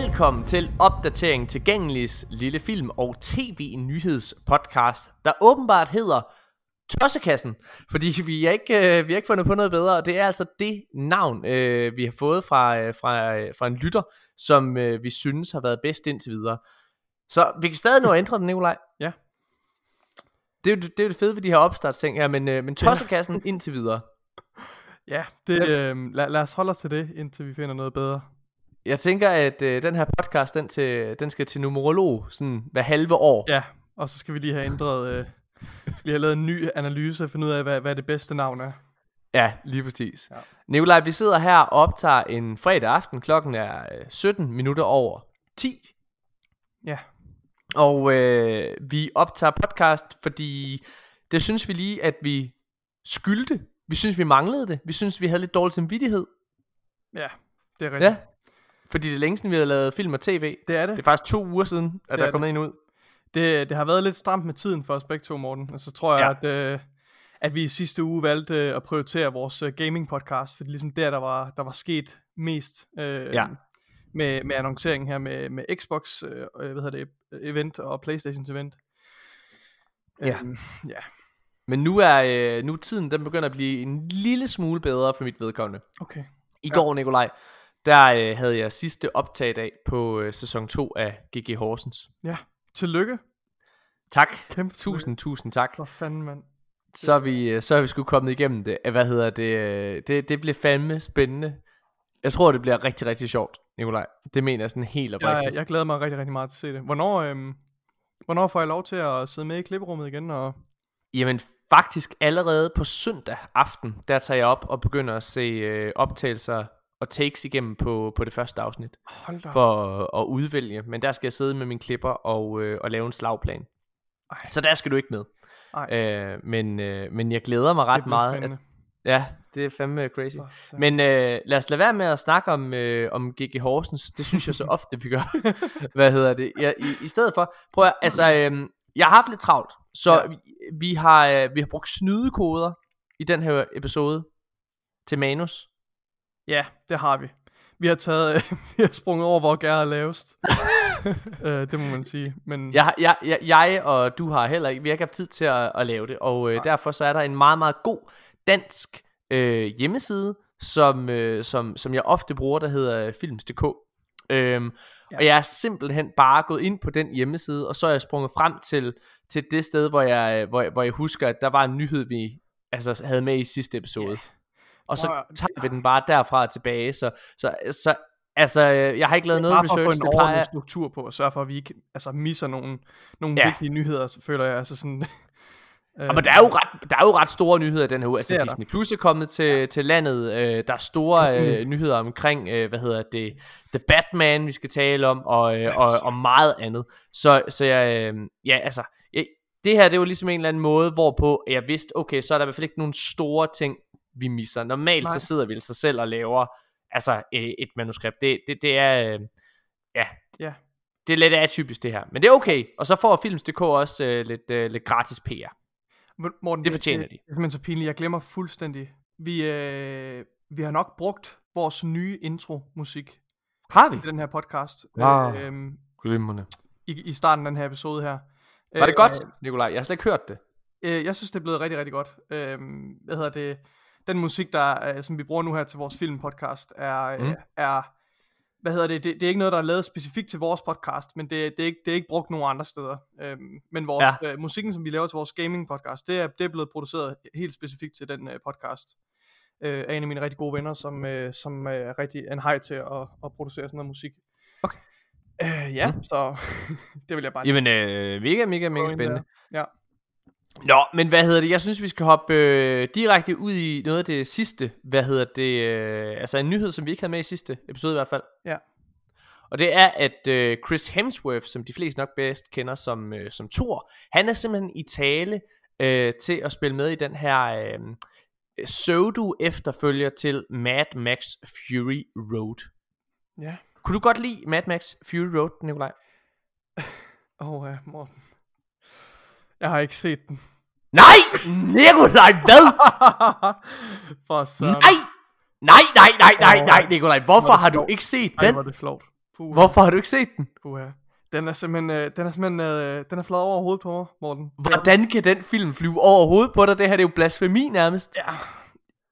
velkommen til opdatering tilgængelis lille film- og tv-nyhedspodcast, der åbenbart hedder Tossekassen, fordi vi har ikke, øh, vi har ikke fundet på noget bedre, og det er altså det navn, øh, vi har fået fra, øh, fra, øh, fra en lytter, som øh, vi synes har været bedst indtil videre. Så vi kan stadig nå at ændre den, Nikolaj. Ja. Det er, jo, det er jo det fede ved de her opstartsting her, men, øh, men Tossekassen indtil videre. Ja, det, øh, lad, lad os holde os til det, indtil vi finder noget bedre. Jeg tænker, at øh, den her podcast, den, til, den skal til numerolog sådan hver halve år. Ja, og så skal vi lige have ændret, øh, skal lige have lavet en ny analyse og finde ud af, hvad, hvad det bedste navn er. Ja, lige præcis. Ja. Nikolaj, vi sidder her og optager en fredag aften. Klokken er øh, 17 minutter over 10. Ja, Og øh, vi optager podcast, fordi det synes vi lige, at vi skyldte. Vi synes, vi manglede det. Vi synes, vi havde lidt dårlig samvittighed. ja, det er rigtigt. Ja. Fordi det er længe siden, vi har lavet film og tv. Det er det. Det er faktisk to uger siden, at Det der er kommet en ud. det. Det har været lidt stramt med tiden for os begge to, Morten. Og så tror jeg, Ja. at, øh, at vi i sidste uge valgte øh, at prioritere vores øh, gaming podcast, for det er ligesom der, der var, der var sket mest øh, Ja. med, med annonceringen her med, med Xbox øh, øh, hvad hedder det, event og Playstations event. Ja. Øhm, ja, Men nu er, øh, nu er tiden, den begynder at blive en lille smule bedre for mit vedkommende. okay. I Ja. går, Nikolaj, der øh, havde jeg sidste optag af på øh, sæson 2 af GG Horsens. Ja, tillykke. Tak. Kæmpe Tusind, tusind tak. For fanden, mand. Så er vi, øh, så er vi sgu kommet igennem det. Hvad hedder det? øh, Det, det bliver fandme spændende. Jeg tror, det bliver rigtig, rigtig sjovt, Nikolaj. Det mener jeg sådan helt oprigtigt. jeg glæder mig rigtig, rigtig meget til at se det. Hvornår, øhm, hvornår får jeg lov til at sidde med i klipperummet igen? Og... Jamen faktisk allerede på søndag aften, der tager jeg op og begynder at se øh, optagelser og takes igennem på, på det første afsnit. Hold da. For at, at udvælge. Men der skal jeg sidde med min klipper og, øh, og lave en slagplan. Ej. Så der skal du ikke med. Ej. Øh, men, øh, men jeg glæder mig ret meget. At, ja, det er fandme crazy. Fanden. Men øh, lad os lade være med at snakke om, øh, om GG Horsens. Det synes jeg så ofte, vi gør. Hvad hedder det? Ja, i, I stedet for, prøv at, altså, øh, jeg har haft lidt travlt. Så Ja. ja. vi, vi, har, øh, vi har brugt snydekoder i den her episode til manus. Ja, det har vi. Vi har taget, vi har sprunget over, hvor gær er lavest. øh, det må man sige. Men Jeg, jeg, jeg, jeg og du har heller ikke, vi har ikke haft tid til at, at lave det. Og øh, Nej. derfor så er der en meget, meget god dansk øh, hjemmeside, som, øh, som, som jeg ofte bruger, der hedder Films.dk. Øhm, Ja. Og jeg er simpelthen bare gået ind på den hjemmeside, og så er jeg sprunget frem til, til det sted, hvor jeg, hvor, jeg, hvor jeg husker, at der var en nyhed, vi altså, havde med i sidste episode. Og så at- tager vi den bare derfra tilbage. Så, så, så altså, øh, jeg har ikke lavet noget bare for at få research. en plejer, struktur på, og sørge for, at vi ikke altså, misser nogle, nogle Ja. vigtige nyheder, så føler jeg altså sådan... øh, Ja, men der er, jo ret, der er jo ret store nyheder den her uge. Altså. Disney Plus er kommet til, ja. til landet. Øh, der er store øh, nyheder omkring, øh, hvad hedder det, The Batman, vi skal tale om, og, øh, og, og meget andet. Så, så jeg, øh, ja, altså, jeg, det her, det var ligesom en eller anden måde, hvorpå jeg vidste, okay, så er der i hvert fald ikke nogen store ting, vi misser. Normalt Nej. så sidder vi sig selv og laver, altså, øh, et manuskript. Det, det, det er, øh, ja, Ja. det er lidt atypisk det her. Men det er okay. Og så får Films.dk også øh, lidt, øh, lidt gratis PR. Morten, Det fortjener det, de. Det er simpelthen så pinligt. Jeg glemmer fuldstændig. Vi, øh, vi har nok brugt vores nye intro-musik Har vi? i den her podcast. Wow. Øh, Glimrende. i, i starten af den her episode her. Var det Øh, godt, Nikolaj? Jeg har slet ikke hørt det. Øh, jeg synes, det er blevet rigtig, rigtig godt. Øh, hvad hedder det? Den musik, der, øh, som vi bruger nu her til vores filmpodcast, er, øh, Mm. er hvad hedder det? det? Det er ikke noget, der er lavet specifikt til vores podcast, men det, det, er, ikke, det er ikke brugt nogen andre steder. Øh, men vores, ja. øh, musikken, som vi laver til vores gaming podcast, det er, det er blevet produceret helt specifikt til den øh, podcast. Øh, af en af mine rigtig gode venner, som, øh, som øh, er rigtig en hej til at, at producere sådan noget musik. Okay. Øh, ja, Mm. så det vil jeg bare Jamen, øh, mega, mega, mega spændende. der. Ja. Nå, men hvad hedder det? Jeg synes, vi skal hoppe øh, direkte ud i noget af det sidste. Hvad hedder det? Øh, altså en nyhed, som vi ikke havde med i sidste episode i hvert fald. Ja. Og det er, at øh, Chris Hemsworth, som de fleste nok bedst kender som, øh, som Thor, han er simpelthen i tale øh, til at spille med i den her øh, pseudo efterfølger til Mad Max Fury Road. Ja. Kunne du godt lide Mad Max Fury Road, Nikolaj? Åh, oh, ja, Morten. Jeg har ikke set den. Nej! Nikolaj, hvad? For så. Nej! Nej, nej, nej, nej, nej, Nikolaj. Hvorfor har du ikke set den? hvor er det flot. Puh. Hvorfor har du ikke set den? Puh, ja. Den er simpelthen, øh, den er simpelthen, øh, den er flået over hovedet på mig, Morten. Hvordan kan den film flyve over hovedet på dig? Det her det er jo blasfemi nærmest. Ja,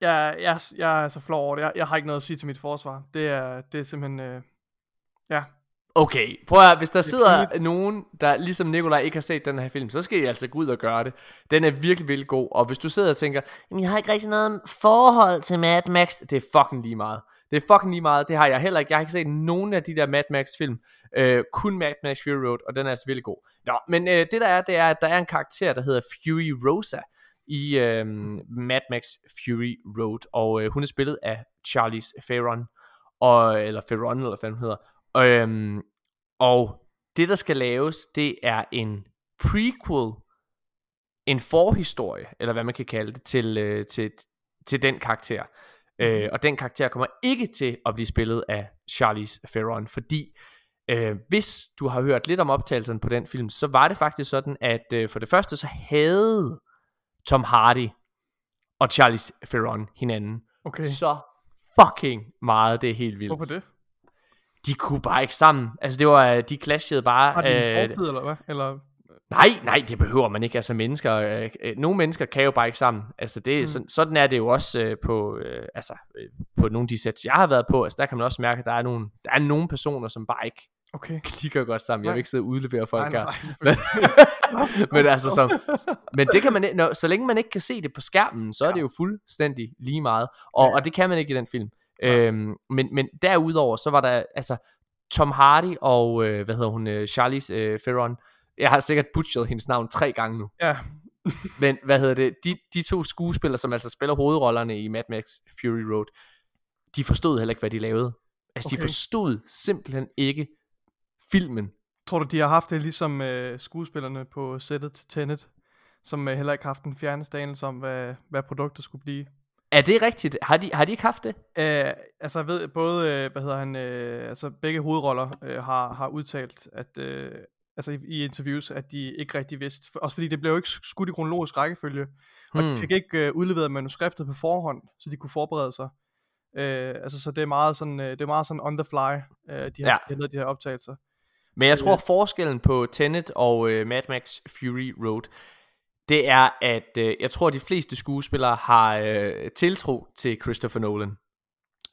jeg, jeg, jeg er så flov over det. Jeg, jeg har ikke noget at sige til mit forsvar. Det er, det er simpelthen, øh, ja, Okay, prøv at hvis der sidder nogen, der ligesom Nikolaj ikke har set den her film, så skal I altså gå ud og gøre det. Den er virkelig, virkelig god. Og hvis du sidder og tænker, Jamen, jeg har ikke rigtig noget forhold til Mad Max, det er fucking lige meget. Det er fucking lige meget, det har jeg heller ikke. Jeg har ikke set nogen af de der Mad Max film. Øh, kun Mad Max Fury Road, og den er altså virkelig god. Nå, men øh, det der er, det er, at der er en karakter, der hedder Fury Rosa i øh, Mad Max Fury Road, og øh, hun er spillet af Charlize Theron, og, eller Theron, eller hvad hun hedder, Øhm, og det der skal laves, det er en prequel, en forhistorie, eller hvad man kan kalde det, til, øh, til, til den karakter. Øh, og den karakter kommer ikke til at blive spillet af Charlize Theron, fordi øh, hvis du har hørt lidt om optagelsen på den film, så var det faktisk sådan, at øh, for det første så havde Tom Hardy og Charlize Theron hinanden. Okay. Så fucking meget, det er helt vildt. Hvorfor det? De kunne bare ikke sammen. Altså det var, de clashede bare. Har de øh, eller hvad? Eller... Nej, nej, det behøver man ikke. Altså mennesker, øh, øh, nogle mennesker kan jo bare ikke sammen. Altså det, mm. sådan, sådan er det jo også øh, på, øh, altså, øh, på nogle af de sæt, jeg har været på. Altså der kan man også mærke, at der er nogle, der er nogle personer, som bare ikke okay. klikker godt sammen. Nej. Jeg vil ikke sidde og udlevere folk nej, nej, her. men, altså, så, men det kan man, når, så længe man ikke kan se det på skærmen, så ja. er det jo fuldstændig lige meget. Og, ja. og det kan man ikke i den film. Øhm, men, men derudover, så var der, altså, Tom Hardy og, øh, hvad hedder hun, øh, Charlize øh, Theron, jeg har sikkert butcheret hendes navn tre gange nu. Ja. men hvad hedder det, de, de to skuespillere, som altså spiller hovedrollerne i Mad Max Fury Road, de forstod heller ikke, hvad de lavede. Altså, okay. de forstod simpelthen ikke filmen. Tror du, de har haft det ligesom øh, skuespillerne på sættet til Tenet, som øh, heller ikke har haft en fjerneste anelse om, hvad, hvad produktet skulle blive? Er det rigtigt? Har de, har de ikke haft det? Uh, altså jeg ved, både, uh, hvad hedder han, uh, altså begge hovedroller uh, har, har udtalt, at, uh, altså i, i interviews, at de ikke rigtig vidste, også fordi det blev jo ikke skudt i kronologisk rækkefølge, og hmm. de fik ikke uh, udleveret manuskriptet på forhånd, så de kunne forberede sig. Uh, altså så det er meget sådan, uh, det er meget sådan on the fly, uh, de har, ja. de, har de her optagelser. Men jeg tror forskellen på Tenet og uh, Mad Max Fury Road, det er, at øh, jeg tror, at de fleste skuespillere har øh, tiltro til Christopher Nolan.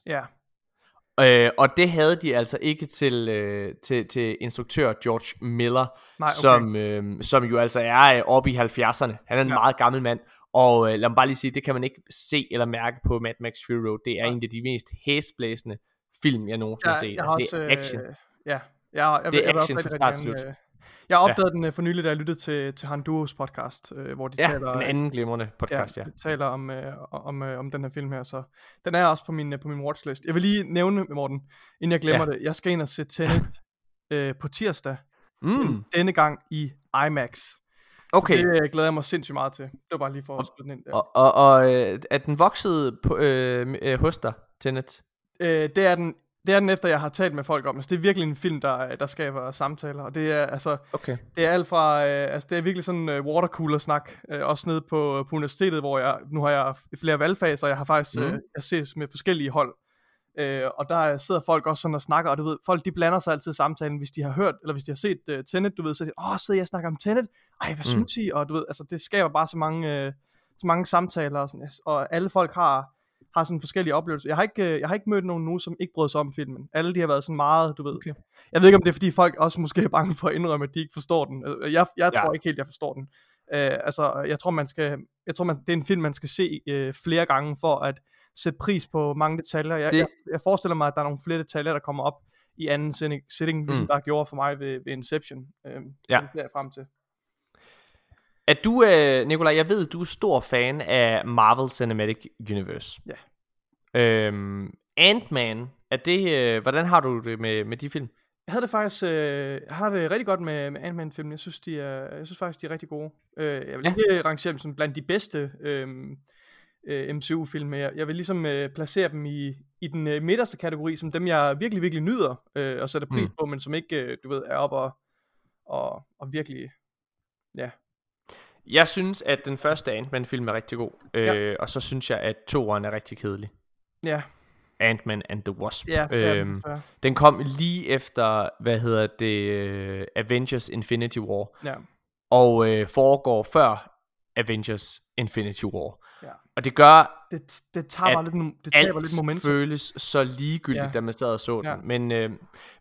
Ja. Øh, og det havde de altså ikke til, øh, til, til instruktør George Miller, Nej, okay. som, øh, som jo altså er øh, oppe i 70'erne. Han er en ja. meget gammel mand, og øh, lad mig bare lige sige, det kan man ikke se eller mærke på Mad Max Fury Road. Det er ja. en af de mest hæsblæsende film, jeg nogensinde ja, har set. Altså, også, det er action. Øh, ja, jeg, jeg, det er jeg, action fra start slut. Øh, jeg opdagede ja. den uh, for nylig, da jeg lyttede til, til Han Duos podcast, uh, hvor de ja, taler... en anden glimrende podcast, ja. ja. De taler om, uh, om, uh, om den her film her, så den er også på min, uh, på min watchlist. Jeg vil lige nævne, Morten, inden jeg glemmer ja. det, jeg skal ind og se Tenet uh, på tirsdag, mm. denne gang i IMAX. Okay. Så det glæder jeg mig sindssygt meget til. Det var bare lige for at spille den ind der. Og, og, og er den vokset på, øh, øh, hos dig, Tenet? Øh, det er den det er den efter, jeg har talt med folk om. Altså, det er virkelig en film, der, der skaber samtaler. Og det er, altså, okay. det er alt fra, øh, altså, det er virkelig sådan uh, watercooler-snak. Øh, også nede på, på universitetet, hvor jeg, nu har jeg flere valgfaser, jeg har faktisk, mm. øh, jeg ses med forskellige hold. Øh, og der sidder folk også sådan og snakker, og du ved, folk de blander sig altid i samtalen, hvis de har hørt, eller hvis de har set uh, Tenet, du ved, så åh, sidder jeg og snakker om Tenet? Ej, hvad mm. synes I? Og du ved, altså, det skaber bare så mange, uh, så mange samtaler, og, sådan, og alle folk har, har sådan forskellige oplevelser. Jeg har ikke, øh, jeg har ikke mødt nogen nu, som ikke brød sig om filmen. Alle de har været sådan meget, du ved. Okay. Jeg ved ikke, om det er, fordi folk også måske er bange for at indrømme, at de ikke forstår den. Øh, jeg, jeg tror ja. ikke helt, jeg forstår den. Uh, altså, jeg tror, man skal, jeg tror, man, det er en film, man skal se uh, flere gange, for at sætte pris på mange detaljer. Jeg, det... jeg, jeg forestiller mig, at der er nogle flere detaljer, der kommer op i anden sitting, sitting ligesom mm. der gjorde for mig ved, ved Inception. Uh, ja. Det er jeg frem til. Er du, øh, Nikolaj, jeg ved, du er stor fan af Marvel Cinematic Universe. Ja. Øhm, Ant-Man, er det, øh, hvordan har du det med, med de film? Jeg havde det faktisk, øh, har det rigtig godt med, med Ant-Man film. Jeg synes, de er, jeg synes faktisk, de er rigtig gode. Øh, jeg vil ikke ja. rangere dem som blandt de bedste øh, øh, MCU-film, jeg vil ligesom øh, placere dem i, i den øh, midterste kategori, som dem, jeg virkelig, virkelig nyder øh, og sætter pris mm. på, men som ikke, øh, du ved, er op og, og, og virkelig, ja, jeg synes, at den første Ant-Man film er rigtig god, øh, ja. og så synes jeg, at toeren er rigtig kedelig. Ja. Ant-Man and the Wasp. Ja, det er øhm, den, den kom lige efter, hvad hedder det, uh, Avengers Infinity War, ja. og uh, foregår før Avengers Infinity War. Ja. Og det gør, Det, det tager at lidt, det taber alt lidt momentum. føles så ligegyldigt, Ja. ja. da man sad og så den. Ja. Men, øh,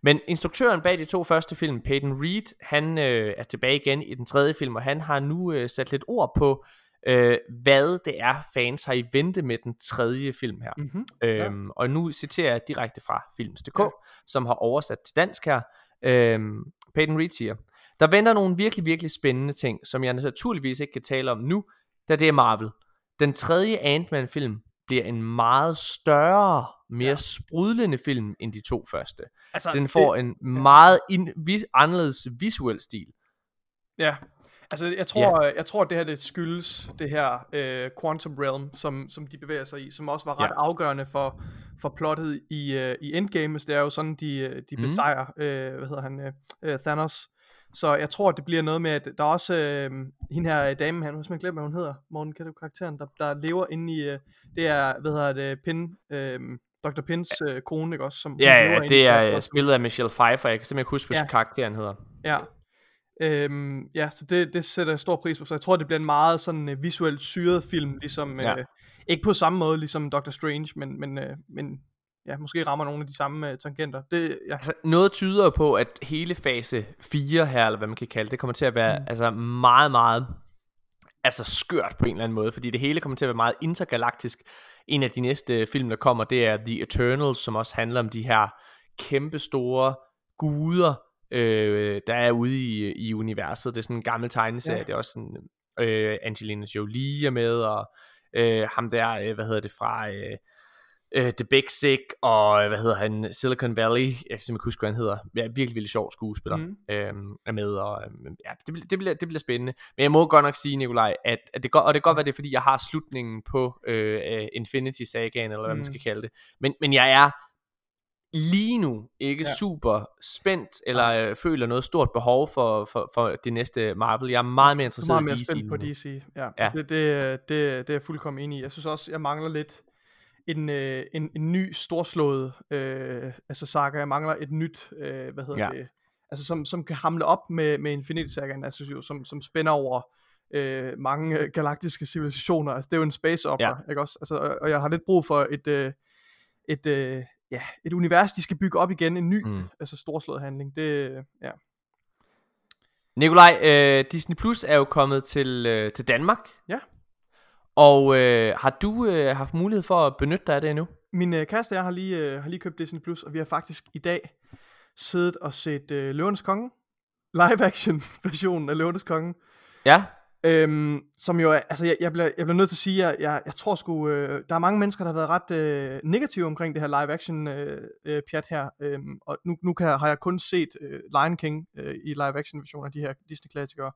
men instruktøren bag de to første film, Peyton Reed, han øh, er tilbage igen i den tredje film, og han har nu øh, sat lidt ord på, øh, hvad det er, fans har i vente med den tredje film her. Mm-hmm. Øhm, og nu citerer jeg direkte fra Films.dk, Ja. ja. som har oversat til dansk her. Øhm, Peyton Reed siger, der venter nogle virkelig, virkelig spændende ting, som jeg naturligvis ikke kan tale om nu, da det er Marvel. Den tredje Ant-Man-film bliver en meget større, mere Ja. sprudlende film end de to første. Altså, Den får det, en meget in, vis, anderledes visuel stil. Ja, altså jeg tror, ja. jeg tror at det her det skyldes det her øh, Quantum Realm, som, som de bevæger sig i, som også var ret Ja. afgørende for, for plottet i, øh, i Endgames. Det er jo sådan, de, øh, de Mhm. besejrer, øh, hvad hedder han, øh, øh, Thanos. Så jeg tror, at det bliver noget med, at der er også øh, hende her øh, dame, han har simpelthen glemt, hvad hun hedder. Morgen, kan du karakteren, der, der lever inde i, øh, det er, hvad hedder det, Pin, øh, Dr. Pins øh, kone, ikke også? Som Ja, ja, det er Dr. øh, spillet af Michelle Pfeiffer. Jeg kan simpelthen ikke huske, hvad Ja. karakteren hedder. Ja. Øhm, ja, så det, det sætter jeg stor pris på. Så jeg tror, det bliver en meget sådan uh, visuelt syret film, ligesom, Ja. øh, ikke på samme måde ligesom Doctor Strange, men, men, øh, men ja, måske rammer nogle af de samme øh, tangenter. Det, ja. Altså, noget tyder på, at hele fase 4 her, eller hvad man kan kalde det, kommer til at være Mm. altså meget, meget altså skørt på en eller anden måde, fordi det hele kommer til at være meget intergalaktisk. En af de næste film, der kommer, det er The Eternals, som også handler om de her kæmpe store guder, øh, der er ude i, i universet. Det er sådan en gammel tegneserie, ja. det er også sådan, øh, Angelina Jolie er med, og øh, ham der, øh, hvad hedder det fra... Øh, øh, The Big Sick, og hvad hedder han, Silicon Valley, jeg kan simpelthen huske, hvad han hedder, ja, virkelig, virkelig sjov skuespiller, Mm. øhm, er med, og øhm, ja, det, bliver- det, bliver, det bliver spændende. Men jeg må godt nok sige, Nikolaj, at, at det går, og det kan godt være, det er, fordi jeg har slutningen på øh, øh, Infinity Sagaen, eller hvad Mm. man skal kalde det, men, men jeg er lige nu ikke Ja. super spændt, eller øh, føler noget stort behov for, for, for det næste Marvel. Jeg er meget mere er interesseret meget i mere DC spændt på. DC. Ja, Ja. Det, det, det, det er jeg fuldkommen enig i. Jeg synes også, jeg mangler lidt en, øh, en, en ny storslået øh, altså saga. Jeg mangler et nyt, øh, hvad hedder Ja. det, altså som, som kan hamle op med, med Infinity Sagaen, altså jo, som, som spænder over øh, mange øh, galaktiske civilisationer. Altså det er jo en space opera, Ja. ikke også? Altså, og, og jeg har lidt brug for et, øh, et, øh, ja, et univers, de skal bygge op igen, en ny, mm. Mm. altså storslået handling. Det, ja. Nikolaj, øh, Disney Plus er jo kommet til, øh, til Danmark. Ja. Og øh, har du øh, haft mulighed for at benytte dig af det endnu? Min øh, kæreste og jeg har lige, øh, har lige købt Disney Plus, og vi har faktisk i dag siddet og set øh, Løvernes Konge. Live action versionen af Løvernes Konge. Ja. Øhm, som jo altså jeg, jeg, bliver, jeg bliver nødt til at sige, at jeg, jeg tror sgu, øh, der er mange mennesker, der har været ret øh, negative omkring det her live action øh, øh, pjat her. Øhm, og nu, nu kan, har jeg kun set øh, Lion King øh, i live action version af de her Disney klassikere.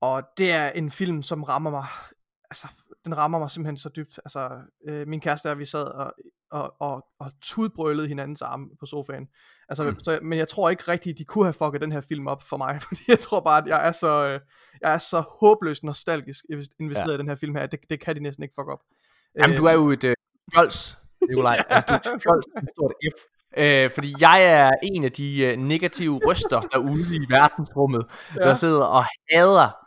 Og det er en film, som rammer mig, altså den rammer mig simpelthen så dybt. Altså øh, min kæreste og vi sad og, og, og, og tudbrølede hinandens arme på sofaen. Altså, mm. Så, men jeg tror ikke rigtigt, de kunne have fucket den her film op for mig, fordi jeg tror bare, at jeg er så, øh, jeg er så håbløst nostalgisk investeret ja. I den her film her, det, det kan de næsten ikke fuck op. Jamen, du er jo et øh, fjols, Nikolaj. altså, du er et fjols et stort F. Øh, fordi jeg er en af de øh, negative røster derude i verdensrummet. Ja. der sidder og hader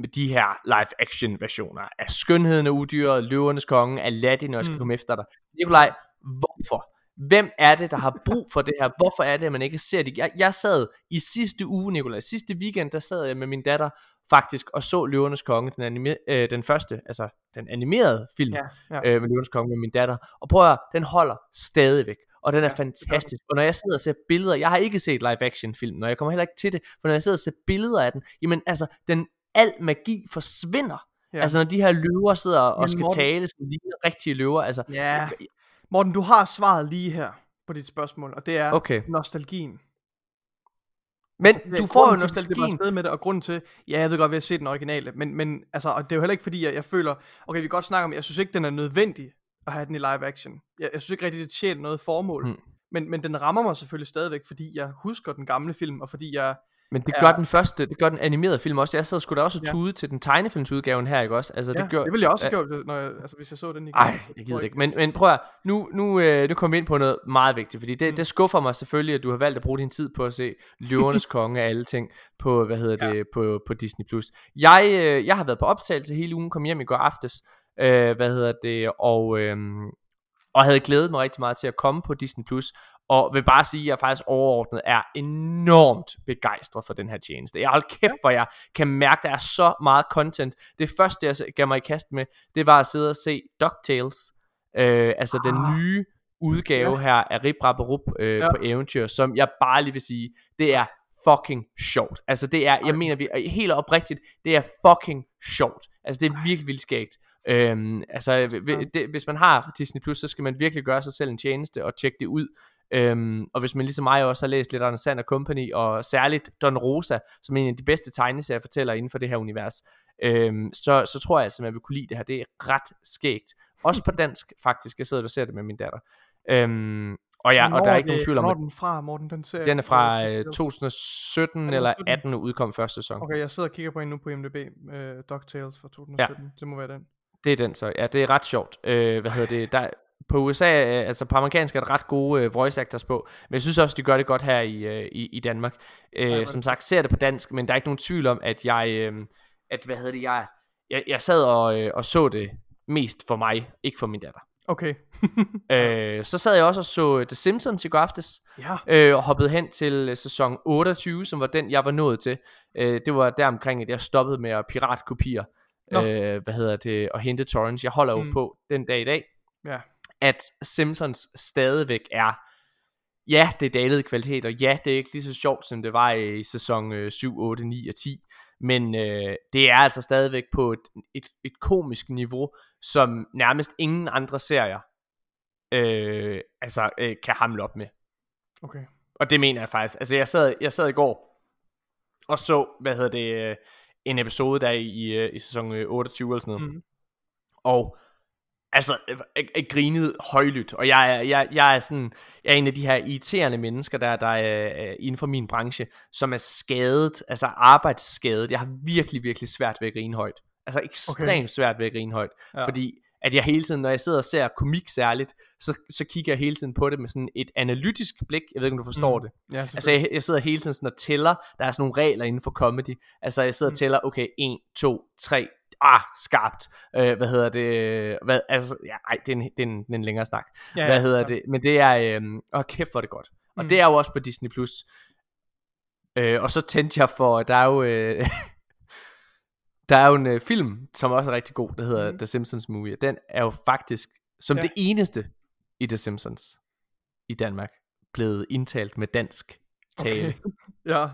med de her live-action versioner af Skønheden af Udyret, Løvernes Konge, Aladdin, og jeg skal Mm. mm. komme efter dig. Nikolaj, hvorfor? Hvem er det, der har brug for det her? Hvorfor er det, at man ikke ser det? Jeg, jeg sad i sidste uge, Nikolaj, sidste weekend, der sad jeg med min datter faktisk og så Løvernes Konge, den, anime, øh, den første, altså den animerede film, Ja, ja. øh, med Løvens Konge med min datter. Og prøv at høre, den holder stadigvæk. Og den er Ja, fantastisk. Og når jeg sidder og ser billeder, jeg har ikke set live action film, og jeg kommer heller ikke til det, for når jeg sidder og ser billeder af den, jamen altså, den al magi forsvinder. Ja. Altså når de her løver sidder og Men skal Morten- tale som ligner rigtige løver, altså, ja. Morten, du har svaret lige her på dit spørgsmål, og det er okay. nostalgien. Men Altså, du får jo til, nostalgien. afsted med det, og grunden til, ja, jeg ved godt, at vi har set den originale, men, men altså, og det er jo heller ikke fordi, jeg, jeg føler, okay, vi kan godt snakke om, jeg synes ikke, den er nødvendig at have den i live action. Jeg, jeg synes ikke rigtig, det tjener noget formål. Mm. men, men den rammer mig selvfølgelig stadigvæk, fordi jeg husker den gamle film, og fordi jeg, Men det gør den første, det gør den animerede film også. Jeg sad sgu da også og tude ja. til den tegnefilmsudgaven her, ikke også? Altså, ja, det, gør, det ville jeg også have gjort, når jeg, altså, hvis jeg så den igen. Nej, jeg gider det ikke. Men, men prøv at, nu, nu, øh, nu kommer vi ind på noget meget vigtigt, fordi det, mm. det skuffer mig selvfølgelig, at du har valgt at bruge din tid på at se Løvernes Konge af alle ting på, hvad hedder det, ja. på, på Disney+. Plus. Jeg, øh, jeg har været på optagelse hele ugen, kom hjem i går aftes, øh, hvad hedder det, og, øh, og havde glædet mig rigtig meget til at komme på Disney+, Plus og vil bare sige, at jeg faktisk overordnet er enormt begejstret for den her tjeneste. Jeg hold kæft, hvor jeg kan mærke, at der er så meget content. Det første, jeg gav mig i kast med, det var at sidde og se DuckTales. Øh, altså ah. den nye udgave ja. her af Rip Rap Rup øh, ja. på eventyr, som jeg bare lige vil sige, det er fucking sjovt. Altså det er, jeg mener vi helt oprigtigt, det er fucking sjovt. Altså det er virkelig vildt skægt. Øhm, altså det, hvis man har Disney Plus, så skal man virkelig gøre sig selv en tjeneste og tjekke det ud. Øhm, og hvis man ligesom mig også har læst lidt om Sand Company, og særligt Don Rosa, som er en af de bedste tegneserier fortæller inden for det her univers, øhm, så, så tror jeg altså, at man vil kunne lide det her. Det er ret skægt. Også på dansk, faktisk. Jeg sidder og ser det med min datter. Øhm, og, ja, og der er ikke nogen tvivl om, at den fra, Morten, den serie? Den er fra øh, 2017 eller 18 udkom første sæson. Okay, jeg sidder og kigger på en nu på IMDb, øh, DuckTales fra 2017. Ja. Det må være den. Det er den så. Ja, det er ret sjovt. Øh, hvad hedder det? Der, på USA, øh, altså på amerikansk er der ret gode uh, voice actors på, men jeg synes også, de gør det godt her i, uh, i, i Danmark. Ja, som sagt, ser det på dansk, men der er ikke nogen tvivl om, at jeg, uh, at hvad hedder det, jeg, jeg, jeg sad og, og så det mest for mig, ikke for min datter. Okay. uh, så sad jeg også og så The Simpsons i går aftes, ja. uh, og hoppede hen til sæson 28, som var den, jeg var nået til. Uh, det var der omkring, at jeg stoppede med at piratkopiere, uh, hvad hedder det, og hente torrents. Jeg holder jo mm. på den dag i dag. Ja at Simpsons stadigvæk er, ja, det er dalet kvalitet, og ja, det er ikke lige så sjovt, som det var i sæson øh, 7, 8, 9 og 10, men øh, det er altså stadigvæk på et, et, et komisk niveau, som nærmest ingen andre serier øh, altså, øh, kan hamle op med. Okay. Og det mener jeg faktisk. Altså, jeg sad, jeg sad i går og så, hvad hedder det, øh, en episode der i, øh, i sæson 28 eller sådan noget. Mm. Og altså, jeg, jeg grinede højlydt, og jeg, jeg, jeg er sådan, jeg er en af de her irriterende mennesker, der, der er inden for min branche, som er skadet, altså arbejdsskadet. Jeg har virkelig, virkelig svært ved at grine højt. Altså ekstremt okay. svært ved at grine højt, ja. fordi at jeg hele tiden, når jeg sidder og ser komik særligt, så, så kigger jeg hele tiden på det med sådan et analytisk blik. Jeg ved ikke, om du forstår mm. det. Ja, altså, jeg, jeg sidder hele tiden sådan og tæller. Der er sådan nogle regler inden for comedy. Altså, jeg sidder mm. og tæller, okay, 1, 2, 3, ah, skarpt. Øh, hvad hedder det? Hvad, altså, ja, ej, det er en, det er en, en længere snak. Ja, hvad hedder ja. det? Men det er, øh, åh, kæft for det godt. Og mm. det er jo også på Disney+. Plus. Øh, og så tændte jeg for, der er jo... Øh, der er jo en øh, film, som også er rigtig god, der hedder mm. The Simpsons Movie. Den er jo faktisk, som ja. det eneste i The Simpsons i Danmark, blevet indtalt med dansk tale. Okay. ja.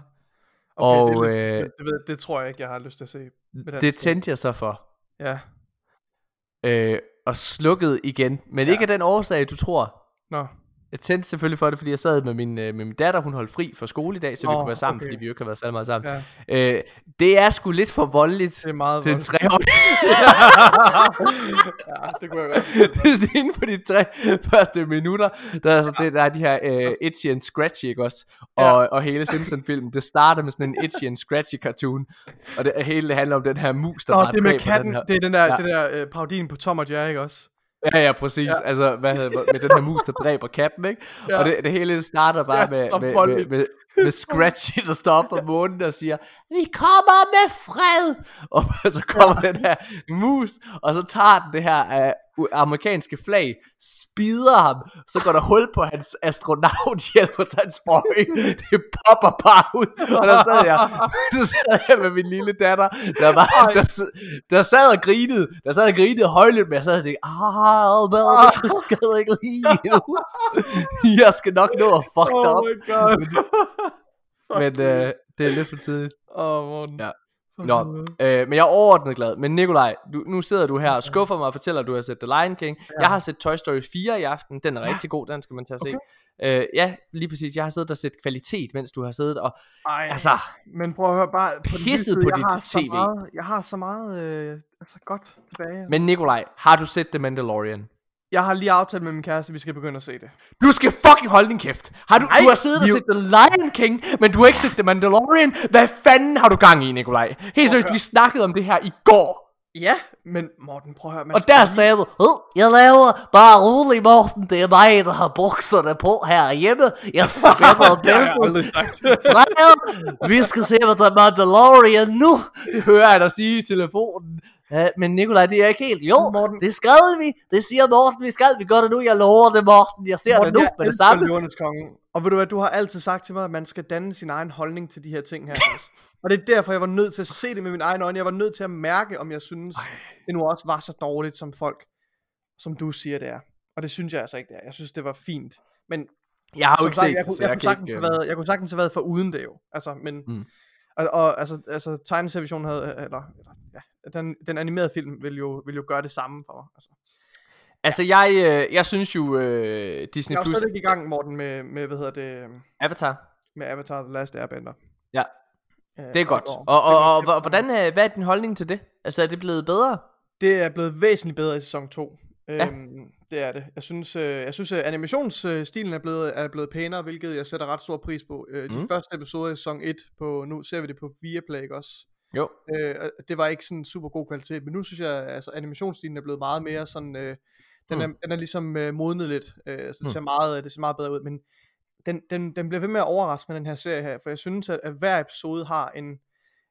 Okay, og det, øh, det, det, det tror jeg ikke, jeg har lyst til at se. Det tændte jeg så for. Ja. Øh, og slukkede igen. Men ja. ikke af den årsag, du tror. Nå. Jeg tændte selvfølgelig for det, fordi jeg sad med min, øh, med min datter, hun holdt fri fra skole i dag, så oh, vi kunne være sammen, okay. fordi vi jo ikke har været særlig meget sammen. Ja. Øh, det er sgu lidt for voldeligt det er meget til en treårig. ja, det kunne jeg godt. Er inden for de tre første minutter, der er, altså, det, der er de her uh, itchy and scratchy, ikke også? Og, ja. og hele Simpson-filmen, det starter med sådan en itchy and scratchy cartoon, og det hele handler om den her mus, der Nå, det med katten, den her. det er den der, ja. det der uh, parodien på Tom og Jerry, ikke også? Ja, ja, præcis. Ja. Altså, hvad hedder, med den her mus, der dræber katten, ikke? Ja. Og det, det hele starter bare ja, med, med, med, med, med Scratchy, der står op på månen og siger, vi kommer med fred! Og så kommer ja. den her mus, og så tager den det her amerikanske flag, spider ham, så går der hul på hans astronauthjelm på hans øje, det popper bare ud, og der sad jeg, der sad jeg med min lille datter, der, var, der, der sad og grinede, der sad og grinede højlydt, men jeg sad og tænkte, ah, hvad, det skal ikke lige nu. jeg skal nok nå at fuck oh God. men øh, det er lidt for tidligt. Åh, oh, Morten. Ja. Nå, øh, men jeg er overordnet glad. Men Nikolaj, du, nu sidder du her og skuffer mig og fortæller, at du har set The Lion King. Ja. Jeg har set Toy Story 4 i aften. Den er ja. rigtig god, den skal man tage se. Okay. Øh, ja, lige præcis. Jeg har siddet og set kvalitet, mens du har siddet og... Ej, altså, men prøv at høre bare... På pisset på dit tv. Meget, jeg har så meget øh, altså godt tilbage. Men Nikolaj, har du set The Mandalorian? Jeg har lige aftalt med min kæreste, at vi skal begynde at se det. Du skal fucking holde din kæft. Har du, Nej, du har siddet og set The Lion King, men du har ikke set The Mandalorian. Hvad fanden har du gang i, Nikolaj? Helt seriøst, vi snakkede om det her i går. Ja, men Morten, prøv at høre. Man Og der sagde du, "Øh, jeg laver bare rolig, Morten. Det er mig, der har bukserne på herhjemme. Jeg spænder bæltet. Freja, vi skal se, hvad der er Mandalorian nu. Det hører jeg dig sige i telefonen. Ja, men Nikolaj, det er ikke helt. Jo, Morten. det skal vi. Det siger Morten, vi skal. Vi gør det nu. Jeg lover det, Morten. Jeg ser Morten, det nu jeg med det samme. Løvernes Konge. Og ved du hvad, du har altid sagt til mig, at man skal danne sin egen holdning til de her ting her. Og det er derfor, jeg var nødt til at se det med mine egne øjne. Jeg var nødt til at mærke, om jeg synes, det nu også var så dårligt, som folk, som du siger, det er. Og det synes jeg altså ikke, det er. Jeg synes, det var fint. Men Jeg har jo ikke sagt, set jeg, det, kunne, så jeg, jeg kunne sagtens ikke... have øh, været, jeg kunne sagtens have været for uden det jo. Altså, men, Mm. og, og, altså, altså tegneserievisionen havde, eller, eller ja, den, den animerede film vil jo, vil jo gøre det samme for mig. Altså. Altså, jeg, øh, jeg synes jo, øh, Disney Jeg er Plus... stadig i gang, Morten, med, med, hvad hedder det, Avatar. med Avatar The Last Airbender. Ja, Øh, det er og godt. Og, og, og, går- og hvordan, er, hvad er din holdning til det? Altså, er det blevet bedre? Det er blevet væsentligt bedre i sæson 2. Ja. Øhm, det er det. Jeg synes, øh, jeg synes at animationsstilen er blevet, er blevet pænere, hvilket jeg sætter ret stor pris på. Øh, de Mm. første episoder i sæson 1, på, nu ser vi det på Viaplay også. Jo. Øh, det var ikke sådan super god kvalitet, men nu synes jeg, altså, animationsstilen er blevet meget mere sådan, øh, den, er, Mm. den er ligesom øh, modnet lidt, øh, så det, Mm. ser meget, det ser meget bedre ud, men den, den, den bliver ved med at overraske med den her serie her, for jeg synes, at, at hver episode har en,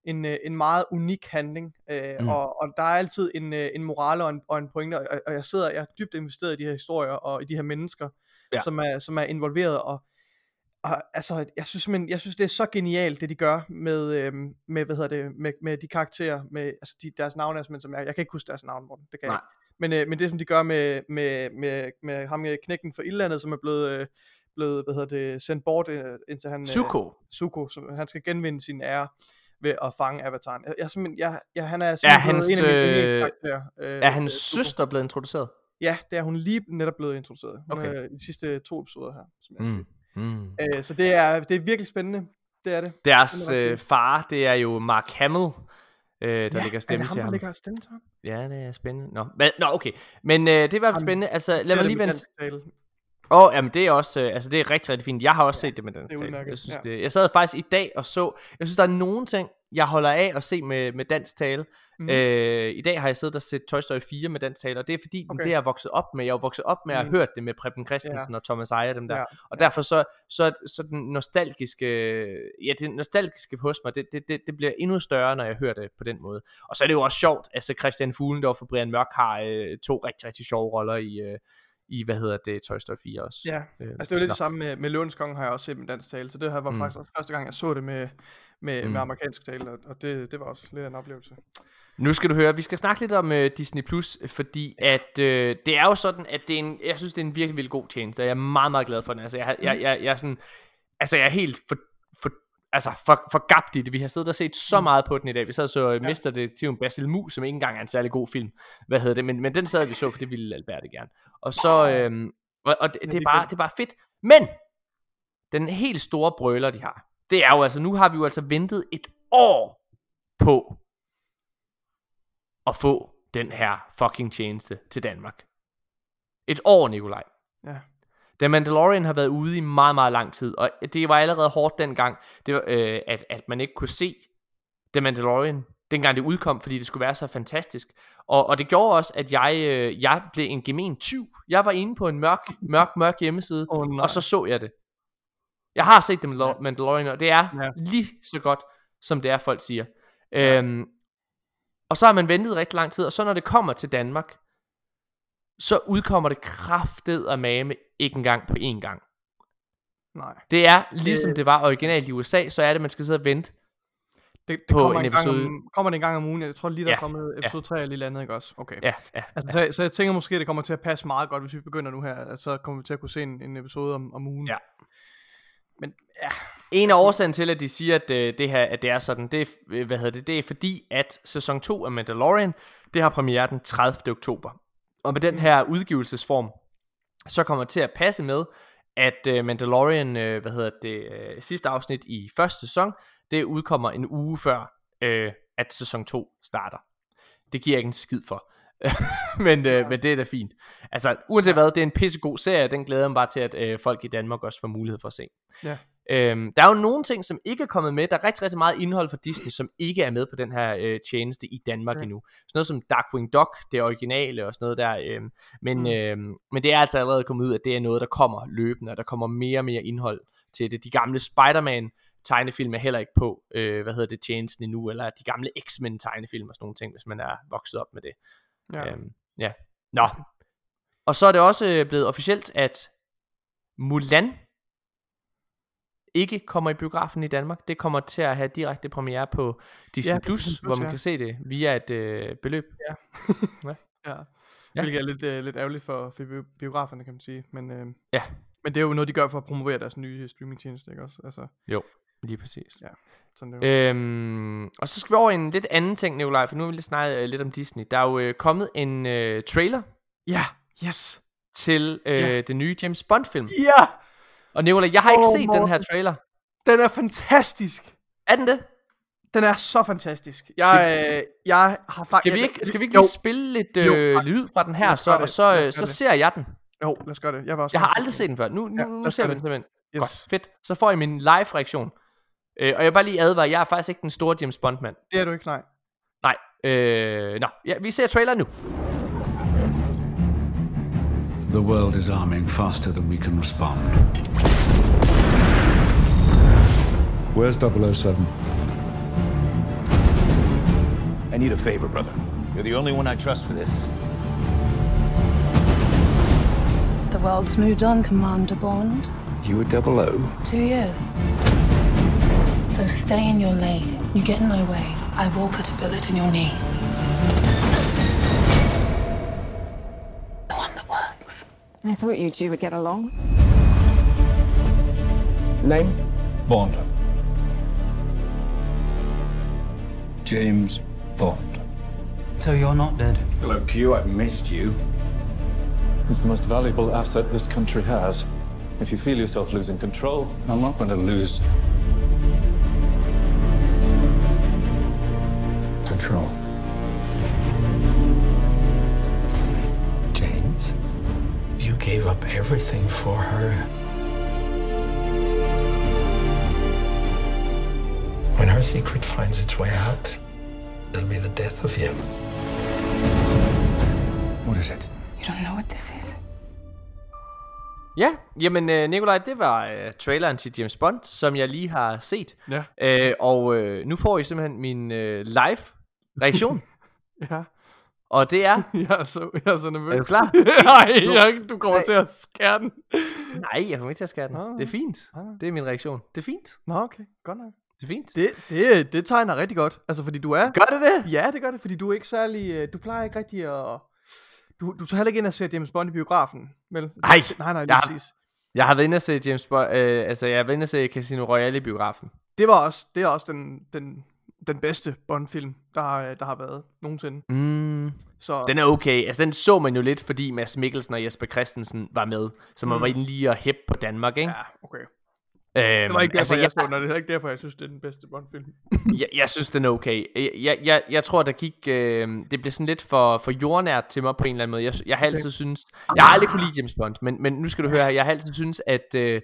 en, øh, en meget unik handling, øh, Mm. og, og der er altid en, øh, en morale og en, og en pointe, og, og jeg sidder, jeg er dybt investeret i de her historier, og i de her mennesker, ja. som, er, som er involveret, og, og altså, jeg synes, men, jeg synes, det er så genialt, det de gør med, øhm, med hvad hedder det, med, med de karakterer, med altså de, deres navne er simpelthen, som jeg, jeg kan ikke huske deres navn, Morten, det kan jeg Nej. ikke. Men, øh, men det som de gør med, med, med, med ham øh, knækken for Ildlandet, som er blevet, øh, blevet hvad hedder det, sendt bort, øh, indtil han, øh, Zuko. Som han skal genvinde sin ære ved at fange avataren. Jeg, jeg, er simpelthen, jeg, jeg, han er Er simpelthen hans, blevet en af mine øh. Øh, Er hans øh, søster blevet introduceret? Ja, det er hun lige netop blevet introduceret. Hun Okay. er i de sidste to episoder her, som jeg Mm. Mm. Øh, så det er, det er virkelig spændende. Det er det. Deres Det er øh, far, det er jo Mark Hamill, øh, der lægger stemme til ham, lægger stemme til ham? Ja, det er spændende. Nå, men, nå okay. Men øh, det er i hvert fald spændende. Altså, lad mig lige vente. Åh, oh, jamen det er også, øh, altså det er rigtig, rigtig fint. Jeg har også set det med den det er udmærket, Jeg synes ja. det. Jeg sad faktisk i dag og så, jeg synes der er nogle ting, jeg holder af at se med, med dansk tale. Mm. Øh, I dag har jeg siddet og set Toy Story 4 med dansk tale, og det er fordi, okay. Det er jeg vokset op med. Jeg er vokset op med at have Mhm. hørt det med Preben Christensen ja. og Thomas Ejer, dem der. Ja, Og derfor så, så, så den nostalgiske, ja, det nostalgiske hos mig, det, det, det, det bliver endnu større, når jeg hører det på den måde. Og så er det jo også sjovt, altså Christian Fuglendorf og Brian Mørk har øh, to rigtig, rigtig sjove roller i, øh, i, hvad hedder det, Toy Story 4 også. Ja, Øh, altså det var lidt nå. det samme med, med Løvens Konge har jeg også set med dansk tale, så det her var Mm. faktisk også første gang, jeg så det med, med, Mm. med amerikansk tale, og- det, det var også lidt af en oplevelse. Nu skal du høre, vi skal snakke lidt om uh, Disney Plus, fordi at uh, det er jo sådan, at det er en, jeg synes, det er en virkelig, virkelig god tjeneste, og jeg er meget, meget glad for den. Altså, jeg, jeg, jeg, jeg er sådan, altså, jeg er helt for, for, altså, for, for det. Vi har siddet og set så meget på den i dag. Vi sad og så ja. Mesterdetektiven Basil Mus, som ikke engang er en særlig god film. Hvad hedder det? Men, men den sad vi så, for det ville Alberte gerne. Og så, øhm, og, og det, det, er bare, det er bare fedt. Men, den helt store brøler, de har, det er jo altså, nu har vi jo altså ventet et år på at få den her fucking tjeneste til Danmark. Et år, Nikolaj. Ja. The Mandalorian har været ude i meget, meget lang tid, og det var allerede hårdt dengang, det var, øh, at, at man ikke kunne se The Mandalorian, dengang det udkom, fordi det skulle være så fantastisk. Og, og det gjorde også, at jeg, øh, jeg blev en gemen tyv. Jeg var inde på en mørk, mørk, mørk hjemmeside, Oh, nej. og så så jeg det. Jeg har set The Mandal- Mandalorian, og det er Ja. lige så godt, som det er, folk siger. Øhm, og så har man ventet rigtig lang tid, og så når det kommer til Danmark, så udkommer det kraftet og mame ikke engang på én gang. Nej, Det er ligesom Det- det var originalt i USA, så er det, man skal sidde og vente. det, det På kommer, en en gang episode. om, kommer det en gang om ugen. Jeg tror lige, der Ja, er kommet episode 3 eller lidt andet, ikke også? Okay. Ja, ja. Altså, så, så jeg tænker måske, det kommer til at passe meget godt, hvis vi begynder nu her, så kommer vi til at kunne se en, en episode om, om ugen. Ja. Men ja, En af årsagen til, at de siger, at øh, det her at det er sådan, det er, øh, hvad hedder det, det er fordi, at sæson 2 af Mandalorian, det har premiere den 30. oktober. Og med den her udgivelsesform, så kommer til at passe med, at øh, Mandalorian, øh, hvad hedder det, øh, sidste afsnit i første sæson, det udkommer en uge før, øh, at sæson 2 starter. Det giver jeg ikke en skid for. men, øh, men det er da fint. Altså, uanset hvad, det er en pissegod serie, den glæder mig bare til, at øh, folk i Danmark også får mulighed for at se. Ja. Øhm, der er jo nogle ting, som ikke er kommet med. Der er rigtig, rigtig meget indhold fra Disney, som ikke er med på den her øh, tjeneste i Danmark ja. endnu. Sådan noget som Darkwing Duck, det originale og sådan noget der. Øh, men, mm. øh, men det er altså allerede kommet ud, at det er noget, der kommer løbende, og der kommer mere og mere indhold til det. De gamle Spider-Man tegnefilm er heller ikke på, øh, hvad hedder det, tjenesten endnu, eller de gamle X-Men tegnefilm og sådan nogle ting, hvis man er vokset op med det. Ja. Øhm, ja. Nå. Og så er det også øh, blevet officielt, at Mulan ikke kommer i biografen i Danmark. Det kommer til at have direkte premiere på Disney+, ja, Plus, Plus hvor man ja. kan se det via et øh, beløb. Ja. ja. ja. Ja. Hvilket er lidt, øh, lidt ærgerligt for, for biograferne, kan man sige. Men, øh, ja. men det er jo noget, de gør for at promovere deres nye streamingtjeneste, ikke også? Altså, jo, lige præcis. Ja. Sådan det øhm, og så skal vi over en lidt anden ting, Nikolaj, for nu vil vi lige snakke uh, lidt om Disney. Der er jo uh, kommet en uh, trailer. Ja, yes. Til uh, ja. den nye James Bond film. Ja! Og Nikolaj, jeg har ikke oh, set Morten. den her trailer. Den er fantastisk. Er den det? Den er så fantastisk. Jeg, skal, øh, jeg har faktisk... Skal vi ikke, skal vi ikke lige spille lidt øh, lyd fra den her, så, og så, så ser jeg den? Jo, lad os gøre det. Jeg, var også jeg har aldrig set den før. Nu, nu, ja, nu ser vi den simpelthen. Yes. Godt, fedt. Så får jeg min live-reaktion. Øh, og jeg vil bare lige advare, jeg er faktisk ikke den store James Bond-mand. Det er du ikke, nej. Nej. Øh, nå, ja, vi ser trailer nu. The world is arming faster than we can respond. Where's 007? I need a favor, brother. You're the only one I trust for this. The world's moved on, Commander Bond. You were double O? Two years. So stay in your lane. You get in my way, I will put a bullet in your knee. I thought you two would get along. Name? Bond. James Bond. So you're not dead? Hello, Q. I've missed you. It's the most valuable asset this country has. If you feel yourself losing control, I'm not going to lose control. Up everything for her. When her secret finds its way out, it'll be the death of you. What is it? You don't know what this is. Ja, jamen øh, Nikolaj, det var uh, traileren til James Bond, som jeg lige har set. Ja. Uh, og uh, nu får I simpelthen min uh, live reaktion. ja. Og det er... jeg, er så, jeg er så nervøs. Er du klar? Nej, jeg, du kommer til at skære den. Nej, jeg kommer ikke til at skære den. Det er fint. Det er min reaktion. Det er fint. Nå, okay. Godt nok. Det er fint. Det, det, det tegner rigtig godt. Altså, fordi du er... Gør det det? Ja, det gør det, fordi du er ikke særlig... Øh, du plejer ikke rigtig at... Du, du tager heller ikke ind og ser James Bond i biografen, vel? Nej, nej, nej, lige jeg, præcis. Jeg har været inde og se James Bond, øh, altså jeg har været inde og se Casino Royale i biografen. Det var også, det er også den, den den bedste Bond-film, der har, der har været nogensinde. Mm. Så... Den er okay. Altså, den så man jo lidt, fordi Mads Mikkelsen og Jesper Christensen var med. Så man mm. var inde lige at hæppe på Danmark, ikke? Ja, okay. Øhm, det var ikke derfor, altså, jeg, jeg så den, og det er ikke derfor, jeg synes, det er den bedste Bond-film. jeg, jeg synes, den er okay. Jeg, jeg, jeg tror, der gik... Øh, det blev sådan lidt for, for jordnært til mig på en eller anden måde. Jeg, jeg har altid okay. synes... Jeg har aldrig kunne lide James Bond, men, men nu skal du høre her. Jeg har altid synes, at... Øh,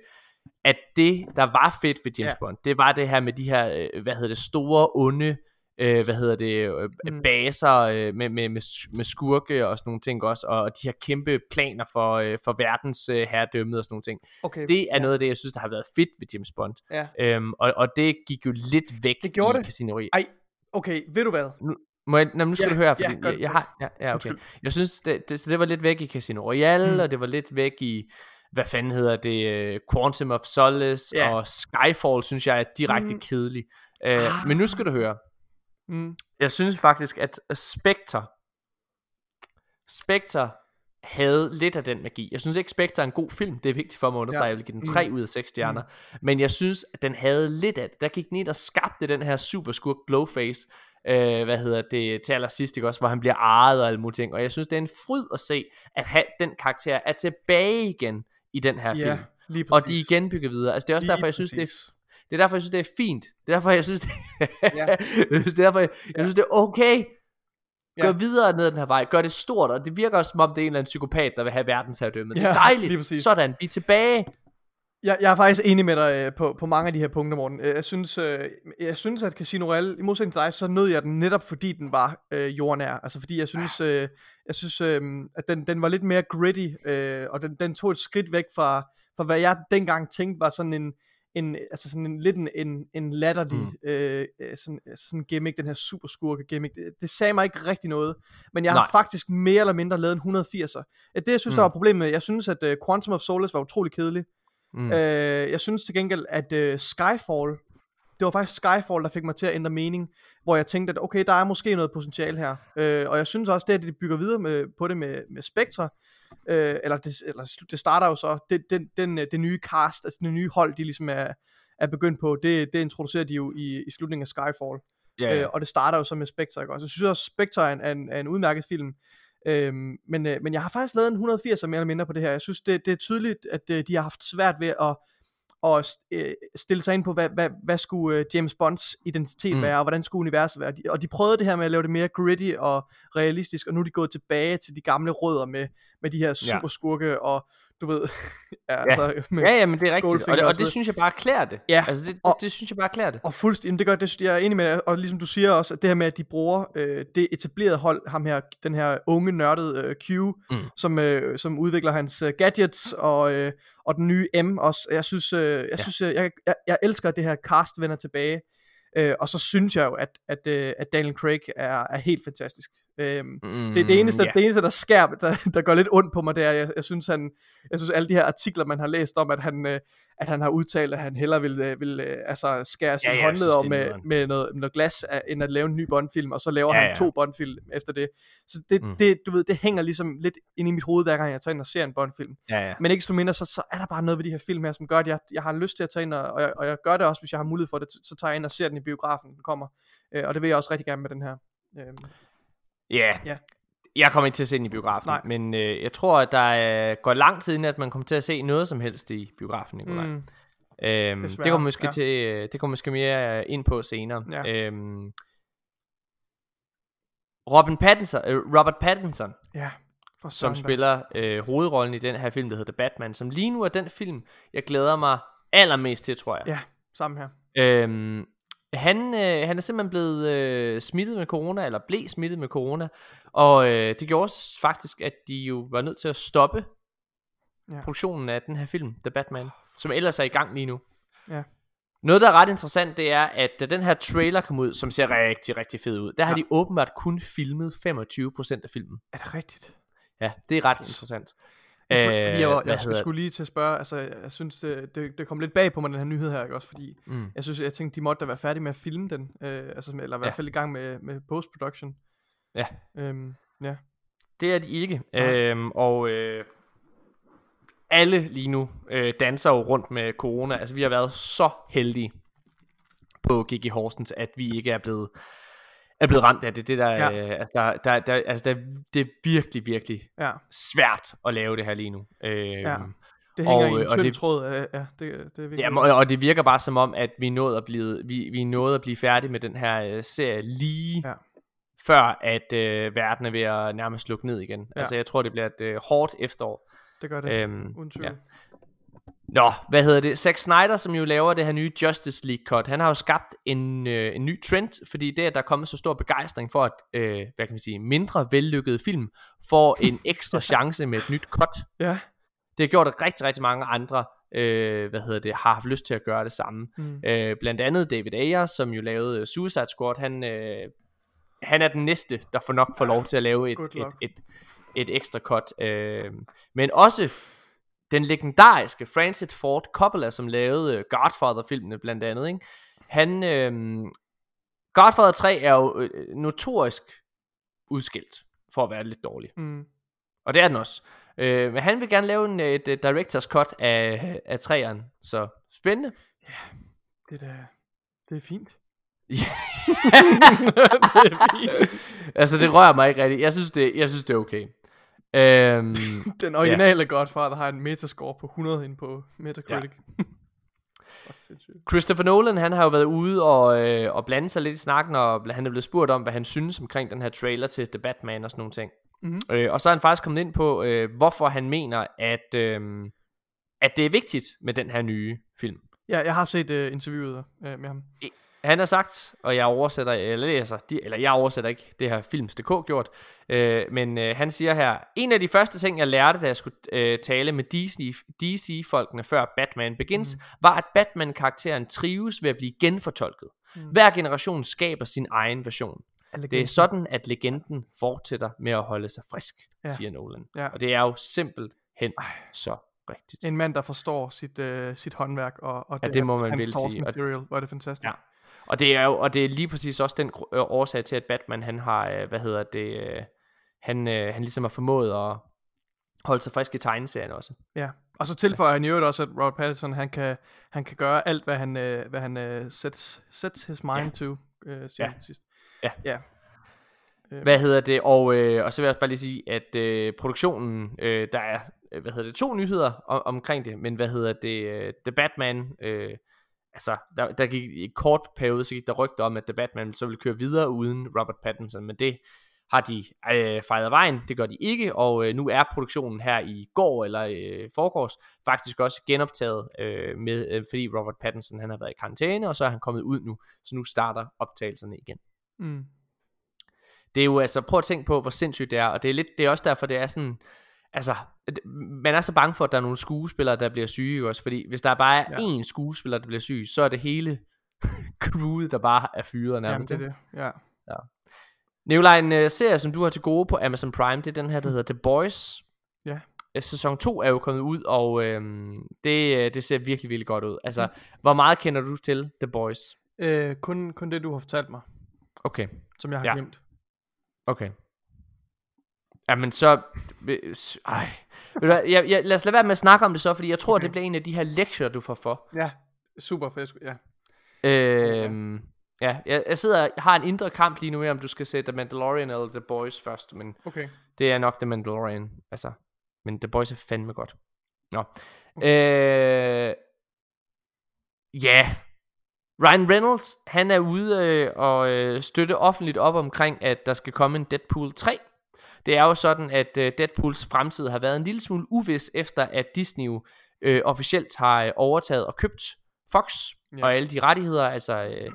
at det, der var fedt ved James ja. Bond, det var det her med de her, øh, hvad hedder det, store, onde, øh, hvad hedder det, øh, mm. baser øh, med, med, med, med skurke og sådan nogle ting også, og, de her kæmpe planer for, øh, for verdens øh, herredømme og sådan nogle ting. Okay, det er ja. noget af det, jeg synes, der har været fedt ved James Bond. Ja. Øhm, og, og det gik jo lidt væk det gjorde i Casino Ej, okay, ved du hvad? Nu, må jeg, nå, nu skal ja, du høre, fordi ja, jeg, jeg har, ja, ja, okay. Jeg synes, det, det, det var lidt væk i Casino Royale, mm. og det var lidt væk i hvad fanden hedder det, øh, Quantum of Solace yeah. og Skyfall, synes jeg er direkte mm. kedelig. Uh, ah. Men nu skal du høre. Mm. Jeg synes faktisk, at Spectre, Spectre havde lidt af den magi. Jeg synes ikke, Spectre er en god film. Det er vigtigt for mig at understrege. Ja. Jeg vil give den 3 mm. ud af 6 stjerner. Mm. Men jeg synes, at den havde lidt af det. Der gik den ind og skabte den her superskurk Glowface. Øh, hvad hedder det, til allersidst, ikke også, hvor han bliver arret og alle mulige ting. Og jeg synes, det er en fryd at se, at han, den karakter er tilbage igen i den her ja, film. Lige og de igen bygger videre. Altså det er også lige derfor, jeg synes, det er, det er derfor, jeg synes, det er fint. Det er derfor, jeg synes, det, ja. det er derfor, jeg, jeg synes, det er okay, Ja. Gør videre ned den her vej. Gør det stort, og det virker også som om, det er en eller anden psykopat, der vil have verdensherredømmet. Ja, det er dejligt. Sådan, vi er tilbage. Jeg, jeg er faktisk enig med dig øh, på, på mange af de her punkter, Morten. Øh, jeg synes, øh, jeg synes at Casino Royale, i modsætning til dig, så nød jeg den netop fordi den var øh, jordnær. Altså fordi jeg synes, øh, jeg synes øh, at den, den var lidt mere gritty, øh, og den, den tog et skridt væk fra, fra hvad jeg dengang tænkte var sådan en, en, altså sådan en, lidt en, en, en latterlig mm. øh, sådan, sådan gimmick, den her super skurke gimmick. Det, det sagde mig ikke rigtig noget, men jeg Nej. har faktisk mere eller mindre lavet en 180'er. Det jeg synes, mm. der var problemet med, jeg synes, at uh, Quantum of Solace var utrolig kedelig. Mm. Øh, jeg synes til gengæld, at uh, Skyfall, det var faktisk Skyfall, der fik mig til at ændre mening, hvor jeg tænkte, at okay, der er måske noget potentiale her. Øh, og jeg synes også, det at de bygger videre med, på det med, med Spectre, øh, eller, det, eller det starter jo så, det, den, den, det nye cast, altså det nye hold, de ligesom er, er begyndt på, det, det introducerer de jo i, i slutningen af Skyfall. Ja. Øh, og det starter jo så med Spectre, ikke? Og så synes jeg også, Spectre er en, er en, er en udmærket film, Øhm, men, øh, men jeg har faktisk lavet en 180 mere eller mindre på det her. Jeg synes, det, det er tydeligt, at øh, de har haft svært ved at, at øh, stille sig ind på, hvad, hvad, hvad skulle øh, James Bonds identitet mm. være, og hvordan skulle universet være. Og de prøvede det her med at lave det mere gritty og realistisk, og nu er de gået tilbage til de gamle rødder med, med de her super skurke og du ved. ja, ja. Altså, med ja, ja, men det er rigtigt, og det, og det synes jeg bare klæder det. Ja. Altså, det, og, det, det synes jeg bare klæder det. Og fuldstændig, det gør det, jeg er enig med, og ligesom du siger også, at det her med, at de bruger øh, det etablerede hold, ham her, den her unge nørdede øh, Q, mm. som, øh, som udvikler hans øh, gadgets, og, øh, og den nye M også. Jeg synes, øh, jeg, ja. synes øh, jeg, jeg, jeg elsker, at det her cast vender tilbage. Øh, og så synes jeg jo, at, at, øh, at Daniel Craig er, er helt fantastisk. Øh, mm, det, det, eneste, yeah. det eneste, der skær, der, der går lidt ondt på mig, det er, jeg, jeg synes, han, jeg synes alle de her artikler, man har læst om, at han, øh, at han har udtalt, at han hellere vil, øh, vil øh, altså skære sin ja, ja, håndled med, med, noget, noget glas, end at lave en ny Bondfilm, og så laver ja, han ja. to Bondfilm efter det. Så det, mm. det, du ved, det hænger ligesom lidt ind i mit hoved, hver gang jeg tager ind og ser en Bondfilm. Ja, ja. Men ikke så mindre, så, så er der bare noget ved de her film her, som gør, at jeg, jeg har lyst til at tage ind, og, og, jeg, og jeg gør det også, hvis jeg har mulighed for det, så tager jeg ind og ser den i biografen, den kommer. Øh, og det vil jeg også rigtig gerne med den her. Øh, yeah. ja jeg kommer ikke til at se den i biografen, Nej. men øh, jeg tror, at der øh, går lang tid inden, at man kommer til at se noget som helst i biografen, Nikolaj. Mm. Øhm, det kommer måske ja. til, øh, det kommer måske mere øh, ind på senere. Ja. Øhm, Robin Pattinson, øh, Robert Pattinson, ja, som spiller øh, hovedrollen i den her film, der hedder Batman, som lige nu er den film, jeg glæder mig allermest til, tror jeg. Ja, sammen her. Øhm, han, øh, han er simpelthen blevet øh, smittet med corona, eller blev smittet med corona, og øh, det gjorde faktisk, at de jo var nødt til at stoppe ja. produktionen af den her film, The Batman, som ellers er i gang lige nu. Ja. Noget, der er ret interessant, det er, at da den her trailer kom ud, som ser rigtig, rigtig fed ud, der ja. har de åbenbart kun filmet 25% af filmen. Er det rigtigt? Ja, det er ret interessant. Øh, jeg, var, jeg, skulle lige til at spørge, altså jeg synes det, det, det kom lidt bag på mig den her nyhed her, ikke også, fordi mm. jeg synes, jeg tænkte, de måtte da være færdige med at filme den, øh, altså, eller i hvert fald i gang med, med post-production. Ja. Øhm, ja. Det er de ikke, ja. øhm, og øh, alle lige nu øh, danser jo rundt med corona, altså vi har været så heldige på Gigi Horsens, at vi ikke er blevet er blevet ramt af det. Det der, ja. øh, altså, der, der, der, altså der, det er virkelig, virkelig ja. svært at lave det her lige nu. Øh, ja. Det hænger og, i en tynd det, tråd. Ja, det, det er ja, og, og det virker bare som om, at vi nåede at blive, vi, vi nåede at blive færdige med den her uh, serie lige ja. før, at uh, verden er ved at nærmest slukke ned igen. Ja. Altså jeg tror, det bliver et uh, hårdt efterår. Det gør det, øhm, uden tvivl. Ja. Nå, hvad hedder det? Zack Snyder, som jo laver det her nye Justice League cut, han har jo skabt en, øh, en ny trend, fordi det, at der er kommet så stor begejstring for, at øh, hvad kan man sige, mindre vellykkede film får en ekstra chance med et nyt cut. Ja. Det har gjort, at rigtig, rigtig mange andre øh, hvad hedder det, har haft lyst til at gøre det samme. Mm. Øh, blandt andet David Ayer, som jo lavede Suicide Squad, han, øh, han er den næste, der får nok får lov til at lave et, et, et, et, et ekstra cut. Øh, men også den legendariske Francis Ford Coppola, som lavede øh, Godfather-filmene blandt andet, ikke? han, øh, Godfather 3 er jo øh, notorisk udskilt for at være lidt dårlig. Mm. Og det er den også. Øh, men han vil gerne lave en, et, et director's cut af, af træerne, så spændende. Ja, det er, det er fint. det er fint. altså det rører mig ikke rigtigt. Jeg synes det, jeg synes det er okay. Øhm, den originale ja. Godfather har en metascore på 100 ind på Metacritic. Ja. Christopher Nolan, han har jo været ude og, øh, og blande sig lidt i snakken, og han er blevet spurgt om, hvad han synes omkring den her trailer til The Batman og sådan nogle ting. Mm-hmm. Øh, og så er han faktisk kommet ind på, øh, hvorfor han mener, at, øh, at det er vigtigt med den her nye film. Ja, jeg har set øh, interviewet øh, med ham. Han har sagt, og jeg oversætter, eller læser, de, eller jeg oversætter ikke, det har Films.dk gjort, øh, men øh, han siger her, en af de første ting, jeg lærte, da jeg skulle øh, tale med DC, DC-folkene før Batman Begins, mm. var, at Batman-karakteren trives ved at blive genfortolket. Mm. Hver generation skaber sin egen version. Det er sådan, at legenden fortsætter med at holde sig frisk, ja. siger Nolan. Ja. Og det er jo simpelthen Ej. så rigtigt. En mand, der forstår sit, øh, sit håndværk, og, og det, ja, det må man vel sige. Material. Hvor er det fantastisk. Ja. Og det er jo og det er lige præcis også den øh, årsag til at Batman han har øh, hvad hedder det øh, han han ligesom har formået at holde sig frisk i tegneserien også. Ja. Og så tilføjer han jo også at Robert Pattinson han kan han kan gøre alt hvad han hvad han sets sets his mind ja. to uh, ja. sidst. Ja. Ja. Hvad hedder det? Og, øh, og så vil jeg bare lige sige, at øh, produktionen, øh, der er, hvad hedder det, to nyheder om, omkring det, men hvad hedder det, øh, The Batman, øh, altså, der, der gik i kort periode, så gik der rygter om, at The Batman så ville køre videre uden Robert Pattinson, men det har de øh, fejret vejen, det gør de ikke, og øh, nu er produktionen her i går, eller øh, forgårs, faktisk også genoptaget, øh, med, øh, fordi Robert Pattinson han har været i karantæne, og så er han kommet ud nu, så nu starter optagelserne igen. Mm. Det er jo altså, prøv at tænke på, hvor sindssygt det er, og det er, lidt, det er også derfor, det er sådan, altså, man er så bange for, at der er nogle skuespillere, der bliver syge også, fordi hvis der bare er ja. én skuespiller, der bliver syg, så er det hele crewet, der bare er fyret nærmest. Jamen, det er det, ja. ja. Nikolaj, en uh, serie, som du har til gode på Amazon Prime, det er den her, der hedder The Boys. Ja. Sæson 2 er jo kommet ud, og øhm, det, øh, det ser virkelig, virkelig godt ud. Altså, mm. hvor meget kender du til The Boys? Øh, kun, kun det, du har fortalt mig. Okay. Som jeg har ja. glemt. Okay. Jamen så... Ej. Ved du hvad, jeg, jeg, lad os lade være med at snakke om det så, fordi jeg tror, okay. det bliver en af de her lektier, du får for. Ja, super fedt. Ja. Øhm, ja, jeg, jeg sidder jeg har en indre kamp lige nu med, om du skal se The Mandalorian eller The Boys først, men okay. det er nok The Mandalorian. Altså, men The Boys er fandme godt. Nå. Okay. Øh, ja, Ryan Reynolds, han er ude øh, og øh, støtte offentligt op omkring, at der skal komme en Deadpool 3. Det er jo sådan, at øh, Deadpools fremtid har været en lille smule uvis, efter at Disney øh, officielt har øh, overtaget og købt Fox ja. og alle de rettigheder. Altså øh,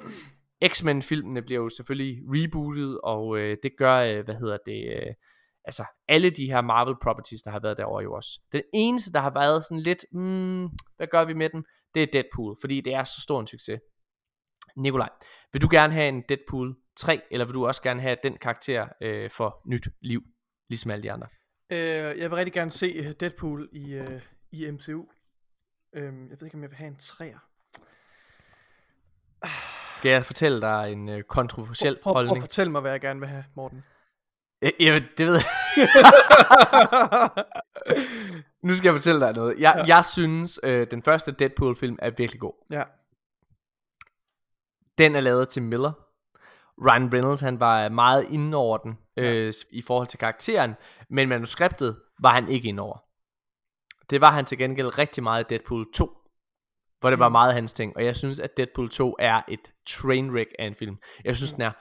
X-Men-filmene bliver jo selvfølgelig rebootet, og øh, det gør, øh, hvad hedder det... Øh, altså alle de her Marvel properties, der har været derovre jo også. Den eneste, der har været sådan lidt, mm, hvad gør vi med den? Det er Deadpool, fordi det er så stor en succes. Nikolaj, vil du gerne have en Deadpool 3, eller vil du også gerne have den karakter øh, for nyt liv, ligesom alle de andre? Øh, jeg vil rigtig gerne se øh, Deadpool i, øh, i MCU. Øh, jeg ved ikke, om jeg vil have en 3'er. Skal jeg fortælle dig en øh, kontroversiel prøv, prøv, holdning? Prøv at fortælle mig, hvad jeg gerne vil have, Morten. Ja, ja det ved jeg. nu skal jeg fortælle dig noget. Jeg, ja. jeg synes, øh, den første Deadpool-film er virkelig god. Ja. Den er lavet til Miller. Ryan Reynolds han var meget inde over den øh, ja. i forhold til karakteren, men manuskriptet var han ikke inde over. Det var han til gengæld rigtig meget i Deadpool 2, hvor det mm. var meget hans ting, og jeg synes at Deadpool 2 er et trainwreck af en film. Jeg synes mm. den er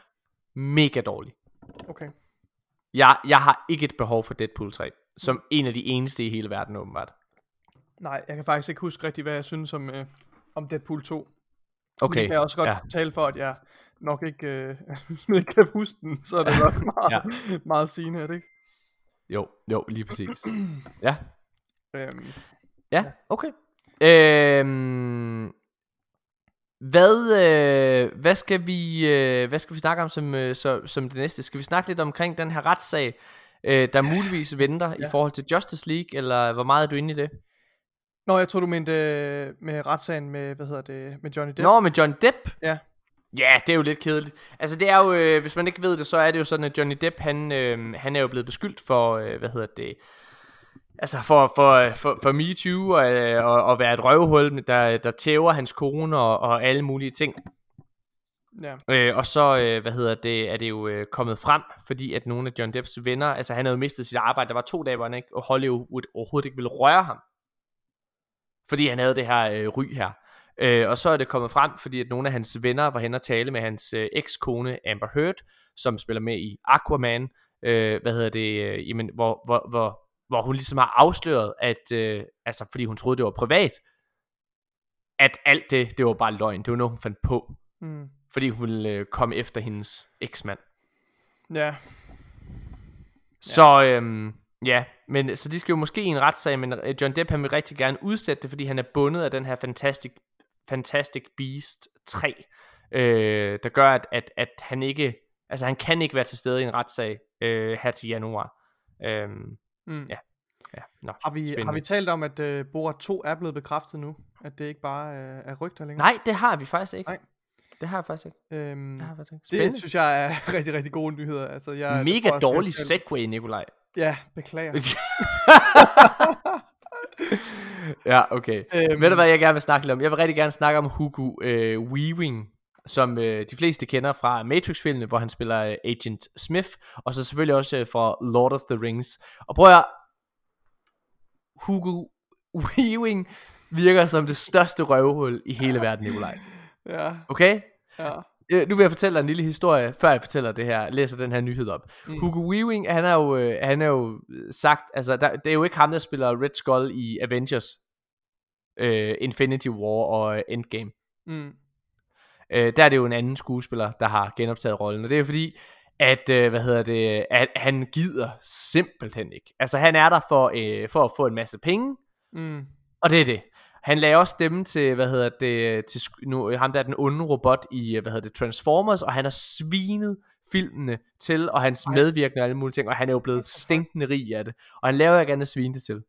mega dårlig. Okay. Jeg, jeg har ikke et behov for Deadpool 3, som en af de eneste i hele verden åbenbart. Nej, jeg kan faktisk ikke huske rigtig, hvad jeg synes om, øh, om Deadpool 2. Okay. Kan jeg også godt ja. tale for, at jeg nok ikke, øh, ikke kan huske den, så er det nok meget, ja. meget sigende, er det ikke? Jo, jo, lige præcis. ja. Øhm, ja, okay. Øhm, hvad, øh, hvad, skal vi, øh, hvad skal vi snakke om som, øh, så, som det næste? Skal vi snakke lidt omkring den her retssag, øh, der muligvis venter ja. i forhold til Justice League, eller hvor meget er du inde i det? Nå, jeg tror du mente øh, med retssagen med, hvad hedder det, med Johnny Depp. Nå, med Johnny Depp? Ja. Ja, det er jo lidt kedeligt. Altså det er jo, øh, hvis man ikke ved det, så er det jo sådan, at Johnny Depp, han, øh, han er jo blevet beskyldt for, øh, hvad hedder det, altså for, for, for, for MeToo og, øh, og, og være et røvhul, der, der tæver hans kone og, og alle mulige ting. Ja. Øh, og så, øh, hvad hedder det, er det jo øh, kommet frem, fordi at nogle af John Depps venner, altså han havde jo mistet sit arbejde, der var to dage, hvor han ikke, og Hollywood overhovedet ikke ville røre ham fordi han havde det her øh, ry her. Øh, og så er det kommet frem, fordi at nogle af hans venner var hen og tale med hans øh, ekskone Amber Heard, som spiller med i Aquaman, øh, hvad hedder det, øh, jamen, hvor, hvor, hvor, hvor hun ligesom har afsløret, at, øh, altså fordi hun troede, det var privat, at alt det, det var bare løgn. Det var noget, hun fandt på. Mm. Fordi hun ville øh, komme efter hendes eksmand. Ja. Så øhm, ja, men så de skal jo måske i en retssag, men øh, John Depp han vil rigtig gerne udsætte det, fordi han er bundet af den her Fantastic, Fantastic Beast 3, øh, der gør, at, at, at han ikke, altså han kan ikke være til stede i en retssag øh, her til januar. Øhm, mm. Ja. Ja, no, har, vi, har vi talt om, at uh, Borat 2 er blevet bekræftet nu? At det ikke bare uh, er rygter længere? Nej, det har vi faktisk ikke. Nej. Det har jeg faktisk ikke. Øhm, det, har jeg faktisk ikke. det synes jeg er rigtig, rigtig gode nyheder. Altså, jeg, Mega dårlig segway, Nikolaj. Ja, beklager. ja, okay. Øhm, Ved du hvad jeg gerne vil snakke lidt om? Jeg vil rigtig gerne snakke om Hugo øh, Weaving, som øh, de fleste kender fra Matrix-filmene, hvor han spiller øh, Agent Smith, og så selvfølgelig også øh, fra Lord of the Rings. Og prøv at Hugo Weaving virker som det største røvhul i hele verden, Nikolaj. Ja. Okay? Ja. Nu vil jeg fortælle dig en lille historie, før jeg fortæller det her, læser den her nyhed op. Mm. Hugo Weaving, han er jo, øh, han er jo sagt, altså der, det er jo ikke ham, der spiller Red Skull i Avengers, uh, Infinity War og Endgame. Mm. Uh, der er det jo en anden skuespiller, der har genoptaget rollen, og det er fordi, at, uh, hvad hedder det, at han gider simpelthen ikke. Altså han er der for, uh, for at få en masse penge, mm. og det er det. Han lagde også stemme til, hvad hedder det, til nu, ham der er den onde robot i, hvad hedder det, Transformers, og han har svinet filmene til, og hans medvirkende og alle mulige ting, og han er jo blevet stinkende rig af det, og han laver ikke andet svine det til.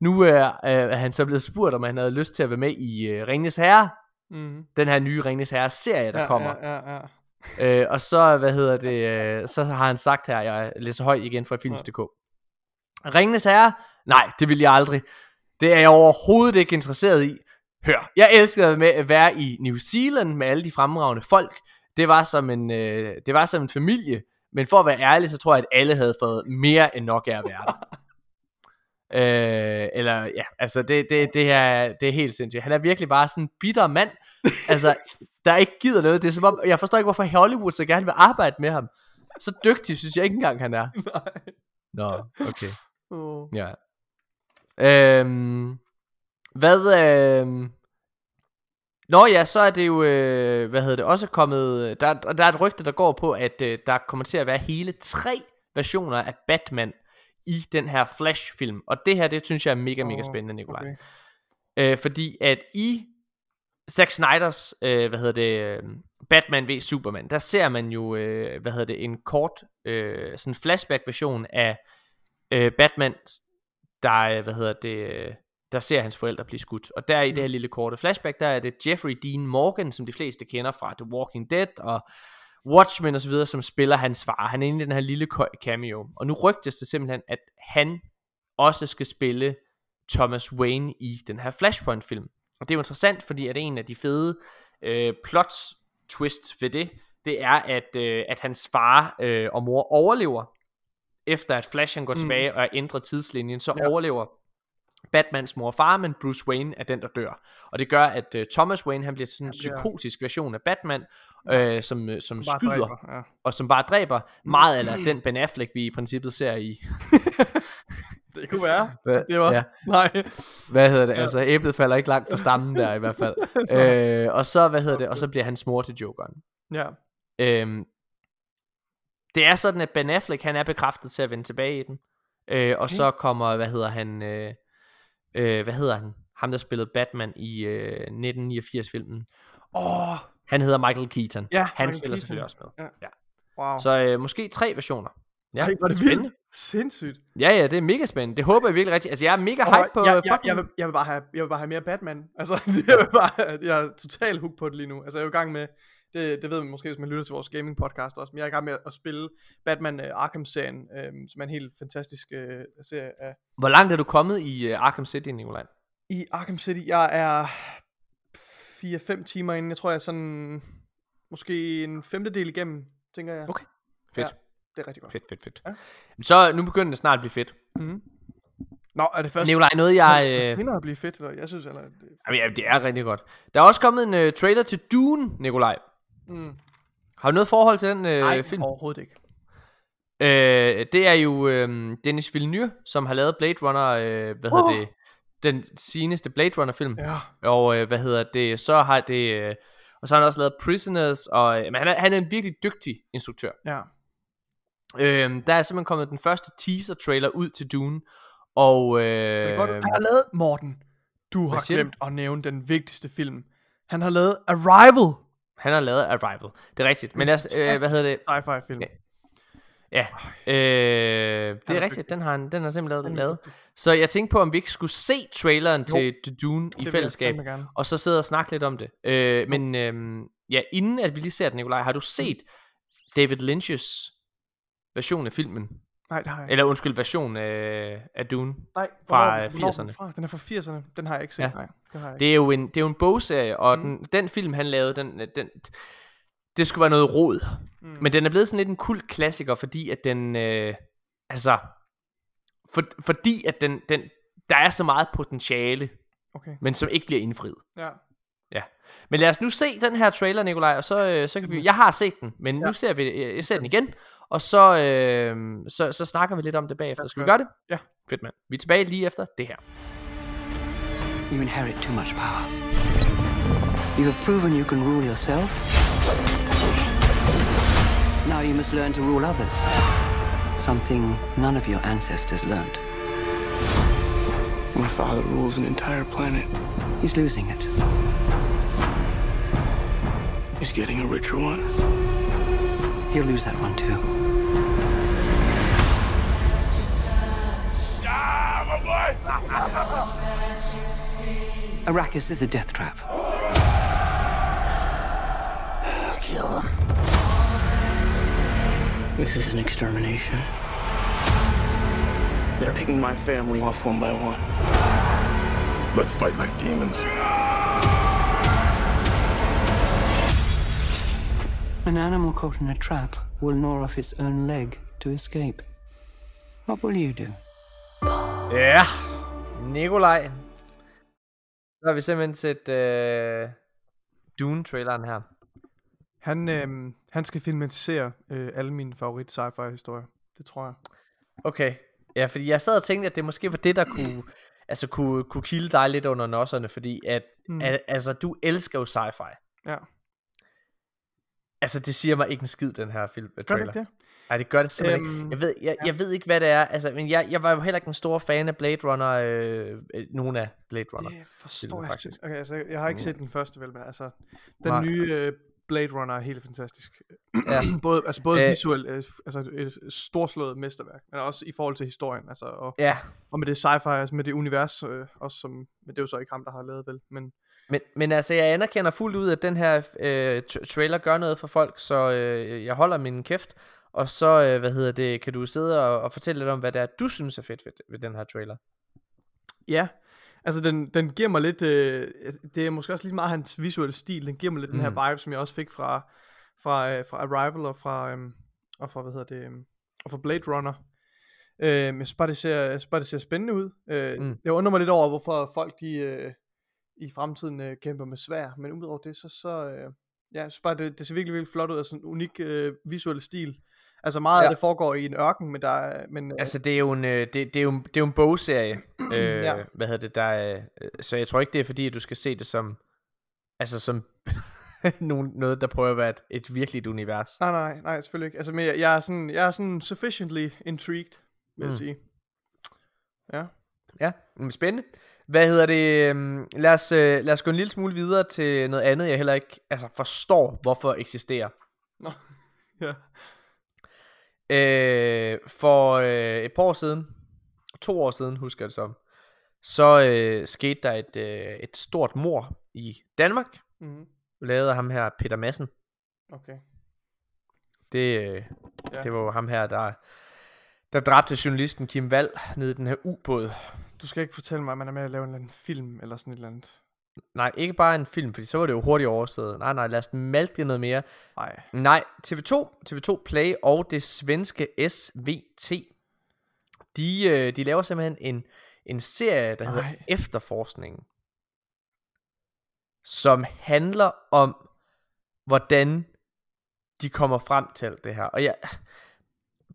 Nu er, er han så blevet spurgt, om han havde lyst til at være med i uh, Ringnes Herre, mm. den her nye Ringnes Herre serie, der ja, kommer. Ja, ja, ja. Øh, og så, hvad hedder det, øh, så har han sagt her, jeg læser højt igen fra Films.dk. Ja. Ringnes Herre? Nej, det vil jeg aldrig. Det er jeg overhovedet ikke interesseret i. Hør, jeg elskede med at være i New Zealand med alle de fremragende folk. Det var som en, øh, det var som en familie. Men for at være ærlig, så tror jeg, at alle havde fået mere end nok af at være der. øh, eller ja, altså det, det, det, her, det er helt sindssygt. Han er virkelig bare sådan en bitter mand. altså, der ikke gider noget. Det er som om, jeg forstår ikke, hvorfor Hollywood så gerne vil arbejde med ham. Så dygtig synes jeg ikke engang, han er. Nej. Nå, okay. Ja. Øhm, hvad, øhm, Nå ja, så er det jo, øh, hvad hedder det, også kommet, der, der er et rygte, der går på, at øh, der kommer til at være hele tre versioner af Batman i den her Flash-film. Og det her, det synes jeg er mega, mega spændende, Nikolaj. Okay. Øh, fordi at i Zack Snyders, øh, hvad hedder det, øh, Batman v Superman, der ser man jo, øh, hvad hedder det, en kort, øh, sådan flashback-version af øh, Batman der, hvad hedder det, der ser hans forældre blive skudt. Og der i det her mm. lille korte flashback, der er det Jeffrey Dean Morgan, som de fleste kender fra The Walking Dead og Watchmen osv., som spiller hans far. Han er inde i den her lille cameo. Og nu rygtes det simpelthen, at han også skal spille Thomas Wayne i den her Flashpoint-film. Og det er jo interessant, fordi at en af de fede øh, plots twist ved det, det er, at, øh, at hans far øh, og mor overlever, efter at Flash han går mm. tilbage og ændrer tidslinjen, så ja. overlever Batmans mor og far, men Bruce Wayne er den, der dør. Og det gør, at uh, Thomas Wayne, han bliver sådan en psykotisk version af Batman, øh, som, øh, som, som skyder, dræber, ja. og som bare dræber meget, eller den Ben Affleck, vi i princippet ser i... det kunne være. Hva? Det var... Ja. Nej. Hvad hedder det? Ja. Altså, æblet falder ikke langt fra stammen der, i hvert fald. øh, og så, hvad hedder det? Og så bliver han mor til Jokeren. Ja. Øhm, det er sådan, at Ben Affleck, han er bekræftet til at vende tilbage i den. Øh, og okay. så kommer, hvad hedder han, øh, øh, hvad hedder han? Ham, der spillede Batman i øh, 1989-filmen. Åh! Oh. Han hedder Michael Keaton. Ja, han Michael spiller Keaton. selvfølgelig også med. Ja. ja. Wow. Så øh, måske tre versioner. Ja, Ej, var det spændende. vildt. Sindssygt. Ja, ja, det er mega spændende. Det håber jeg virkelig rigtigt. Altså, jeg er mega hype på... Jeg, jeg, jeg, vil, jeg, vil bare have, jeg vil bare have mere Batman. Altså, jeg, vil bare, jeg er totalt hooked på det lige nu. Altså, jeg er i gang med det, det ved man måske, hvis man lytter til vores gaming podcast også. Men jeg er i gang med at spille Batman uh, Arkham-serien, uh, som er en helt fantastisk uh, serie af... Hvor langt er du kommet i uh, Arkham City, Nikolaj? I Arkham City, jeg er 4-5 timer inden. Jeg tror, jeg er sådan måske en femtedel igennem, tænker jeg. Okay, fedt. Ja, det er rigtig godt. Fedt, fedt, fedt. Ja. Så nu begynder det snart at blive fedt. Mm-hmm. Nå, er det først... Nikolaj, noget jeg... Det Øh, begynder at blive fedt, eller jeg synes, eller... Det... jamen, ja, det er rigtig godt. Der er også kommet en øh, trailer til Dune, Nikolaj. Mm. Har du noget forhold til den øh, Nej, film? overhovedet ikke. Øh, det er jo øh, Dennis Villeneuve, som har lavet Blade Runner, øh, hvad hedder Uh. det, den seneste Blade Runner film. Ja. Og øh, hvad hedder det, så har det, øh, og så har han også lavet Prisoners, og øh, men han, er, han er en virkelig dygtig instruktør. Ja. Øh, der er simpelthen kommet den første teaser trailer ud til Dune, og øh, Det er godt, han har lavet, Morten, du har du? glemt at nævne den vigtigste film. Han har lavet Arrival. Han har lavet Arrival. Det er rigtigt, men os, øh, hvad hedder det, Sci-fi film. Ja. Ja, øh, det er rigtigt, den har, han, den har simpelthen er lavet. Så jeg tænkte på, om vi ikke skulle se traileren til, til Dune i Det fællesskab, og så sidde og snakke lidt om det. Øh, men øh, ja, inden at vi lige ser den, Nikolaj, har du set David Lynch's version af filmen? Nej, det har jeg ikke. Eller undskyld, version af, af Dune? Nej, fra, hvornår- øh, hvornår er den 80'erne. Fra? Den er fra 80'erne. Den har jeg ikke set. Ja. Nej, det har jeg ikke. Det er jo en, det er jo en bogserie, og Mm. den, den film, han lavede, den, den, det skulle være noget rod. Mm. Men den er blevet sådan lidt en kult klassiker, fordi at den, øh, altså, for, fordi at den, den, der er så meget potentiale, Okay. men som ikke bliver indfriet. Ja. Men lad os nu se den her trailer, Nikolaj, og så, øh, så kan vi, jeg har set den, men ja. nu ser vi, øh, jeg ser den igen, og så, øh, så, så snakker vi lidt om det bagefter. Skal vi gør gøre det? Ja. Fedt, mand. Vi er tilbage lige efter det her. You inherit too much power. You have proven you can rule yourself. Now you must learn to rule others. Something none of your ancestors learned. My father rules an entire planet. He's losing it. He's getting a richer one. He'll lose that one too. Arrakis is a death trap. Kill him. This is an extermination. They're picking my family off one by one. Let's fight like demons. An animal caught in a trap will gnaw off its own leg to escape. What will you do? Ja, Nikolaj. Så har vi simpelthen set øh, Dune-traileren her. Han, øhm, han skal filmatisere øh, alle mine favorit sci-fi historier. Det tror jeg. Okay. Ja, fordi jeg sad og tænkte, at det måske var det, der kunne, altså kunne, kunne kilde dig lidt under nosserne, fordi at, mm. At altså, du elsker jo sci-fi. Ja. Altså, det siger mig ikke en skid, den her film, Gør trailer. det? Nej, det gør det simpelthen Øhm, ikke. Jeg ved, jeg, ja. jeg ved ikke, hvad det er. Altså, men jeg, jeg var jo heller ikke en stor fan af Blade Runner. Øh, øh, nogen af Blade Runner. Det forstår filmen, jeg faktisk. Okay, altså, jeg har ikke set den første, vel, men altså, den Nej. nye øh, Blade Runner er helt fantastisk. Ja. både, altså både Øh. visuelt, øh, altså et storslået mesterværk, men også i forhold til historien, altså, og, Ja, og med det sci-fi, altså med det univers, øh, også som, men det er jo så ikke ham, der har lavet, vel, men men, men altså, jeg anerkender fuldt ud, at den her øh, tra- trailer gør noget for folk, så øh, jeg holder min kæft. Og så, øh, hvad hedder det, kan du sidde og, og fortælle lidt om, hvad det er, du synes er fedt ved, ved den her trailer. Ja, altså den, den giver mig lidt, øh, det er måske også lige meget hans visuelle stil, den giver mig lidt mm. den Mhm. her vibe, som jeg også fik fra, fra, øh, fra Arrival og fra, øhm, og fra, hvad hedder det, øhm, og fra Blade Runner. Øh, jeg synes bare, det ser, jeg synes bare, det ser spændende ud. Øh, mm. Jeg undrer mig lidt over, hvorfor folk de, øh, i fremtiden øh, kæmper med svær, men udover det, så, så øh, ja, jeg synes bare, det, det ser virkelig, virkelig flot ud, og sådan en unik øh, visuel stil. Altså meget Ja. af det foregår i en ørken, men der er, men, øh, Altså, det er jo en, øh, det, det er jo, det er jo en bogserie. øh, Ja. Hvad hedder det, der er, øh, så jeg tror ikke, det er fordi, at du skal se det som, altså som nogen, noget, der prøver at være et, et virkeligt univers. Nej, nej, nej, selvfølgelig ikke. Altså, men jeg, jeg, er sådan, jeg er sådan sufficiently intrigued, vil mm. Jeg sige. Ja. Ja, men spændende. Hvad hedder det? Lad os, lad os gå en lille smule videre til noget andet, jeg heller ikke altså, forstår, hvorfor eksisterer. Nå. ja. Øh, for øh, et par år siden, to år siden, husker jeg det som, så øh, skete der et, øh, et stort mor i Danmark, Mm-hmm. lavet af ham her, Peter Madsen. Okay. Det, øh, ja. det var jo ham her, der, der dræbte journalisten Kim Wall nede i den her ubåd. Du skal ikke fortælle mig, at man er med at lave en eller anden film, eller sådan et eller andet. Nej, ikke bare en film, fordi så var det jo hurtigt overstået. Nej, nej, lad os malke det noget mere. Nej. Nej, TV2, TV2 Play og det svenske SVT, de, øh, de laver simpelthen en, en serie, der hedder Ej. Efterforskningen, som handler om, hvordan de kommer frem til det her. Og jeg,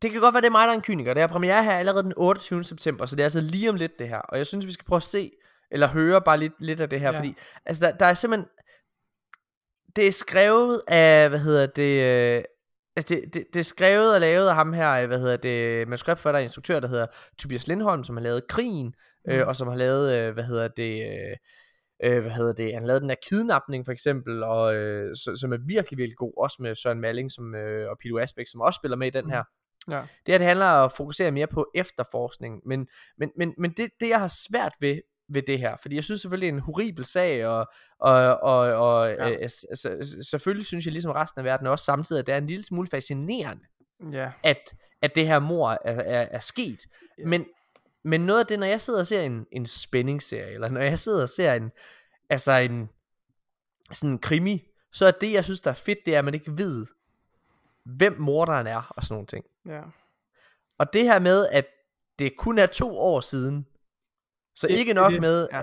det kan godt være, det er mig, der er en kyniker. Det er premiere her allerede den 28. september, så det er altså lige om lidt det her. Og jeg synes, vi skal prøve at se, eller høre bare lidt, lidt af det her, Ja. fordi altså, der, der er simpelthen... Det er skrevet af, hvad hedder det... Øh, altså det, det, det er skrevet og lavet af ham her, øh, hvad hedder det, manuskriptforfatter og instruktør, der hedder Tobias Lindholm, som har lavet Krigen, mm. øh, og som har lavet, øh, hvad hedder det... Øh, øh, hvad hedder det, han lavede den her kidnapning for eksempel, og, øh, så, som er virkelig, virkelig god, også med Søren Malling som, øh, og Peter Asbæk, som også spiller med i den her. Ja. Det her, det handler om at fokusere mere på efterforskning, men, men, men, men det, det, jeg har svært ved, ved det her, fordi jeg synes selvfølgelig, det er en horribel sag, og, og, og, og Ja. øh, s- selvfølgelig synes jeg, ligesom resten af verden også samtidig, at det er en lille smule fascinerende, Ja. at, at det her mor er, er, er sket. Ja. Men, men noget af det, når jeg sidder og ser en, en spændingsserie, eller når jeg sidder og ser en, altså en sådan en krimi, så er det, jeg synes, der er fedt, det er, at man ikke ved, hvem morderen er, og sådan nogle ting. Ja. Og det her med, at det kun er to år siden, så Det- ikke nok det. med, Ja.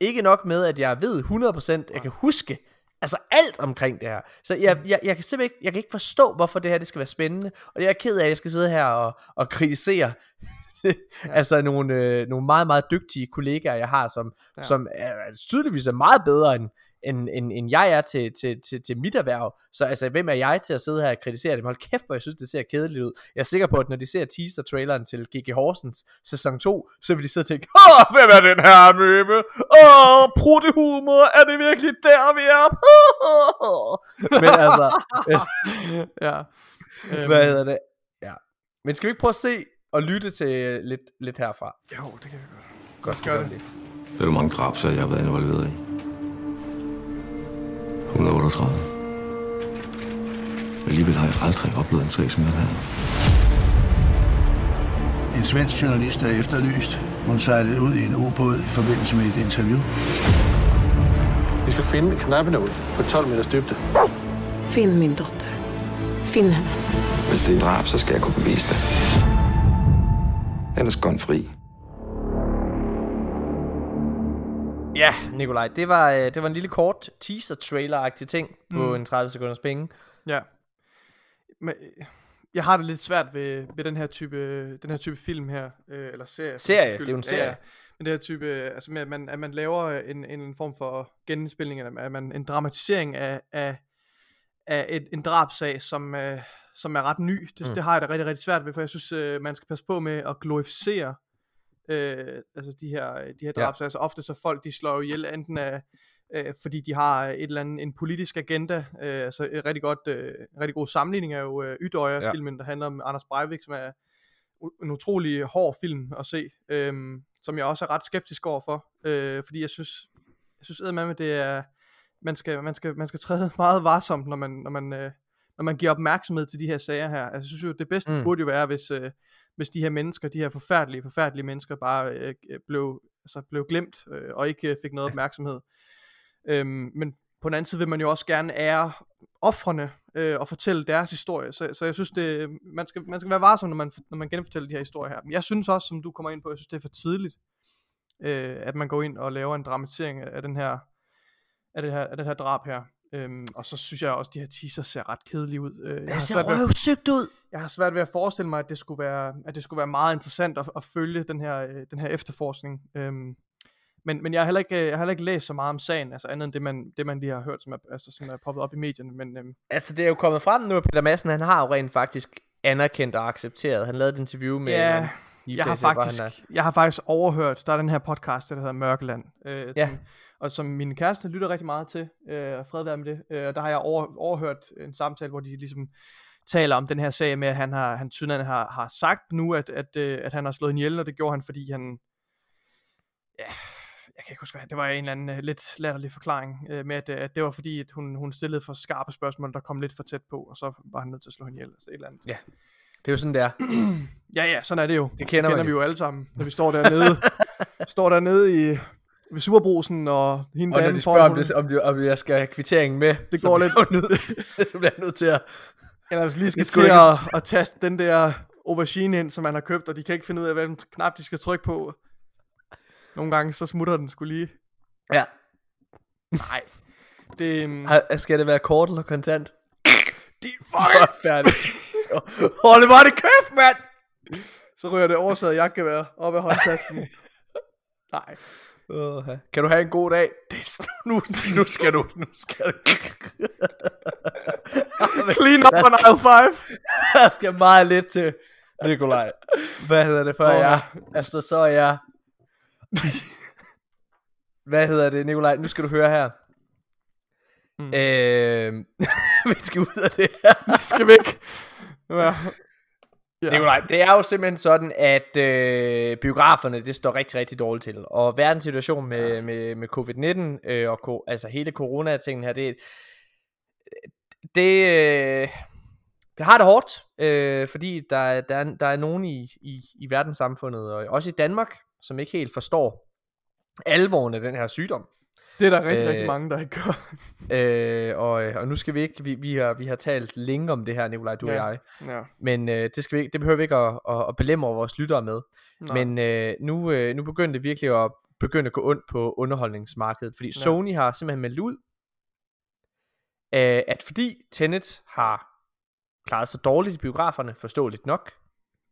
ikke nok med, at jeg ved 100%, jeg kan huske, altså alt omkring det her. Så jeg, Mm. jeg, jeg kan simpelthen ikke, jeg kan ikke forstå, hvorfor det her det skal være spændende. Og jeg er ked af, at jeg skal sidde her og, og kritisere altså nogle, øh, nogle meget, meget dygtige kollegaer, jeg har, som, ja. som er, tydeligvis er meget bedre end, end, end, end jeg er til, til, til, til mit erhverv. Så altså, hvem er jeg til at sidde her og kritisere dem? Hold kæft, hvor jeg synes, det ser kedeligt ud. Jeg er sikker på, at når de ser teaser-traileren til G.G. Horsens sæson 2, så vil de sidde og tænke, Åh, hvem er den her møbe? Åh, pruttehumor, er det virkelig der, vi er? Men altså, ja. Øhm, hvad hedder det? Ja. Men skal vi ikke prøve at se og lytte til lidt, lidt herfra? Jo, det kan vi godt. Godt, gør godt det. Ved du, hvor mange drabsager jeg har været involveret i? 138. Alligevel har jeg aldrig oplevet en sag som den her. En svensk journalist er efterlyst. Hun sejlede ud i en ubåd i forbindelse med et interview. Vi skal finde en knappenål på 12 meters dybde. Finn min dotter. Finn henne. Hvis det er drab, så skal jeg kunne bevise det. Ellers går fri. Nikolaj, det var, øh, det var en lille kort teaser-trailer-agtig ting på Mm. en 30 sekunders penge. Ja. Men, øh, jeg har det lidt svært ved, ved den her type den her type film her øh, eller serie. Serie, skyld. det er jo en serie. Men det her type altså med at man at man laver en en, form for genindspilning eller at man en dramatisering af af af et, en drabsag som øh, som er ret ny. Det, mm. Mm. det har jeg da rigtig rigtig svært ved, for jeg synes øh, man skal passe på med at glorificere øh, altså de her de her Ja. drabsager. Altså ofte så folk de slår jo ihjel enten af øh, fordi de har et eller andet en politisk agenda. Øh, så et rigtig godt, øh, en rigtig god sammenligning er jo øh, Ydøjer-filmen, der handler om Anders Breivik, som er en utrolig hård film at se, øh, som jeg også er ret skeptisk overfor, øh, fordi jeg synes, jeg synes eddermame, det er, man skal, man skal, man skal træde meget varsomt, når man, når man, øh, når man giver opmærksomhed til de her sager her. Altså, jeg synes jo, det bedste. Mm. burde jo være, hvis, øh, hvis de her mennesker, de her forfærdelige, forfærdelige mennesker, bare øh, øh, blev, altså, blev glemt, øh, og ikke øh, fik noget opmærksomhed. Øhm, men på den anden side vil man jo også gerne ære offrene øh, og fortælle deres historie. Så, så jeg synes, det, man, skal, man skal være varsom, når man, når man genfortæller de her historier her. Men jeg synes også, som du kommer ind på, jeg synes, det er for tidligt, øh, at man går ind og laver en dramatisering af, af den her af det her, af det her drab her. Øhm, og så synes jeg også, at de her teaser ser ret kedelige ud. Øh, jeg, ser røvsygt ud. jeg har svært ved at forestille mig, at det skulle være, at det skulle være meget interessant at, at følge den her, øh, den her efterforskning. Øhm, men, men jeg har heller ikke, jeg har heller ikke læst så meget om sagen, altså andet end det, man, det, man lige har hørt, som er, altså, som er poppet op i medierne. Men øhm, Altså, det er jo kommet frem nu, at Peter Madsen, han har jo rent faktisk anerkendt og accepteret. Han lavede et interview med... Ja, øh, jeg har, faktisk, jeg har faktisk overhørt, der er den her podcast, der hedder Mørkeland, øh, Ja. som, og som min kæreste lytter rigtig meget til, øh, fred være med det, øh, der har jeg over, overhørt en samtale, hvor de ligesom taler om den her sag med, at han har, han tydeligvis har, har sagt nu, at, at, øh, at han har slået en ihjel, og det gjorde han, fordi han, ja, jeg kan ikke huske, hvad det var en eller anden uh, lidt latterlig forklaring uh, med, at, uh, at det var fordi, at hun, hun stillede for skarpe spørgsmål, der kom lidt for tæt på, og så var han nødt til at slå hende ihjel, altså et eller andet. Ja. Det er jo sådan, der. Ja, ja, sådan er det jo. Det kender man vi jo. jo alle sammen, når vi står dernede. står dernede i ved Superbrusen, og hende Og når de spørger, om, det, om, det, om jeg skal have kvitteringen med, Det går lidt- nødt til, så bliver jeg nødt til at... Eller hvis lige skal til at, at taste den der aubergine ind, som man har købt, og de kan ikke finde ud af, hvilken knap de skal trykke på. Nogle gange, så smutter den skulle lige. Ja. Nej. Det, um... Skal det være kort eller kontant? Din fucking færdig. Hold det bare det kæft, mand! så ryger det oversaget jagtgevær op af håndtasken. Nej. Uh, kan du have en god dag? Det er, nu, nu skal du, nu skal du. Clean up on aisle 5. Der skal meget lidt til, Nikolaj. Hvad hedder det før Åh, jeg? Altså, så er jeg... Hvad hedder det, Nikolaj? Nu skal du høre her. Mm. Øh, vi skal ud af det her. Vi skal væk. Ja. Ja. Nikolaj, det er jo simpelthen sådan, at øh, biograferne, det står rigtig, rigtig dårligt til. Og verdens situation med, ja. med, med covid-19, øh, og ko, altså hele corona-tingen her, det, det, øh, det har det hårdt, øh, fordi der, der, er, der er nogen i, i, i verdenssamfundet, og også i Danmark, som ikke helt forstår alvoren af den her sygdom. Det er der rigtig, øh, rigtig mange, der ikke gør. øh, og, og nu skal vi ikke, vi, vi, har, vi har talt længe om det her, Nikolaj, du Ja, og jeg. ja. Men øh, det, skal vi, ikke- det behøver vi ikke at, at, at belemre vores lyttere med. Nej. Men øh, nu, øh, nu begynder det virkelig at begynde at gå ondt på underholdningsmarkedet, fordi Ja. Sony har simpelthen meldt ud, øh, at fordi Tenet har klaret sig dårligt i biograferne, forståeligt nok,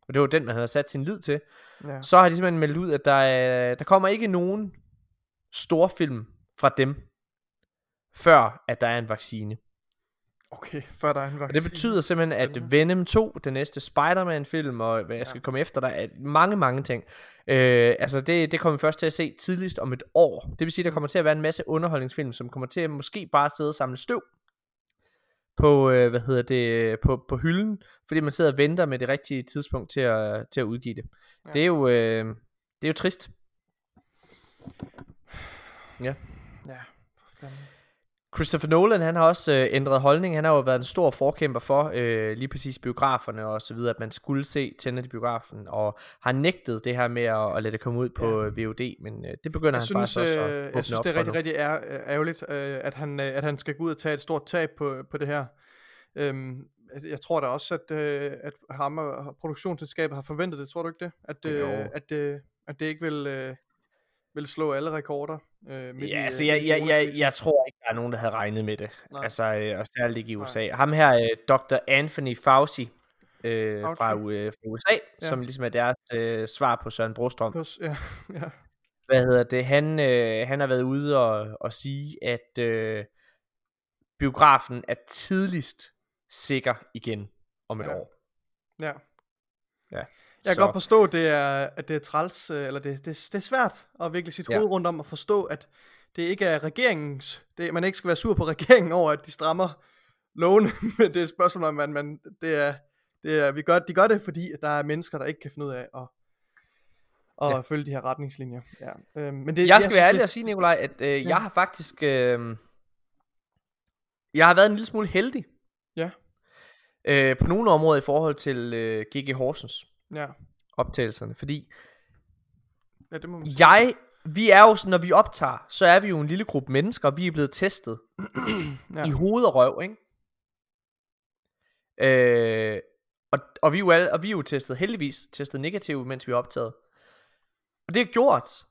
og det var den, man havde sat sin lid til, Ja. så har de simpelthen meldt ud, at der, er, der kommer ikke nogen storfilm fra dem, før at der er en vaccine. Okay, før der er en Og vaccine. det betyder simpelthen, at Venom 2, den næste Spider-Man-film, og hvad jeg skal komme efter, der er mange, mange ting. Øh, altså, det, det kommer vi først til at se tidligst om et år. Det vil sige, der kommer til at være en masse underholdningsfilm, som kommer til at måske bare sidde og samle støv på, øh, hvad hedder det, på, på hylden, fordi man sidder og venter med det rigtige tidspunkt til at, til at udgive det. Ja. Det er jo, øh, det er jo trist. Ja. Ja, for fanden. Christopher Nolan, han har også øh, ændret holdning. Han har jo været en stor forkæmper for øh, lige præcis biograferne og så videre, at man skulle se Tenet i biografen, og har nægtet det her med at, at lade det komme ud på ja. VOD, men øh, det begynder jeg han synes, faktisk også at øh, åbne jeg synes, det er rigtig, rigtig ær, ærgerligt, øh, at, han, øh, at han skal gå ud og tage et stort tab på, på det her. Øhm, jeg tror da også, at, øh, at ham og produktionsselskabet har forventet det, tror du ikke det? At, øh, at, øh, at det ikke vil, øh, vil slå alle rekorder. Øh, midt Ja, i, altså øh, jeg, jeg, jeg, jeg tror ikke, der er nogen, der havde regnet med det. Nej. Altså, øh, og særligt ikke i USA. Ham her, øh, Dr. Anthony Fauci, øh, Fauci. fra, øh, fra USA, Ja. ja. som ligesom er deres øh, svar på Søren Brostrøm. Pus- Ja, ja. hvad hedder det, han, øh, han har været ude og, og sige, at øh, biografen er tidligst sikker igen om et Ja. år. ja. Ja. Jeg kan Så- godt forstå, at det er, at det er træls, øh, eller det, det, det er svært at virkelig sit Ja. hoved rundt om at forstå, at det ikke er regeringens, det, man ikke skal være sur på regeringen over, at de strammer lovene, men det er et spørgsmål om, at man, det er, det er, vi gør, de gør det, fordi at der er mennesker, der ikke kan finde ud af at, at Ja. følge de her retningslinjer. Ja. Øhm, men det, Jeg skal synes, være ærlig og sige, Nikolaj, at øh, Ja. jeg har faktisk... Øh, jeg har været en lille smule heldig. Ja. Øh, på nogle områder i forhold til øh, GG Horsens Ja, optagelserne. Fordi ja, det må man jeg... Vi er jo, sådan, når vi optager, så er vi jo en lille gruppe mennesker, vi er blevet testet Ja. i hoved og røv, ikke? Øh, og, og, vi er jo alle, og vi er jo testet, heldigvis testet negativt, mens vi er optaget. Og det har gjort,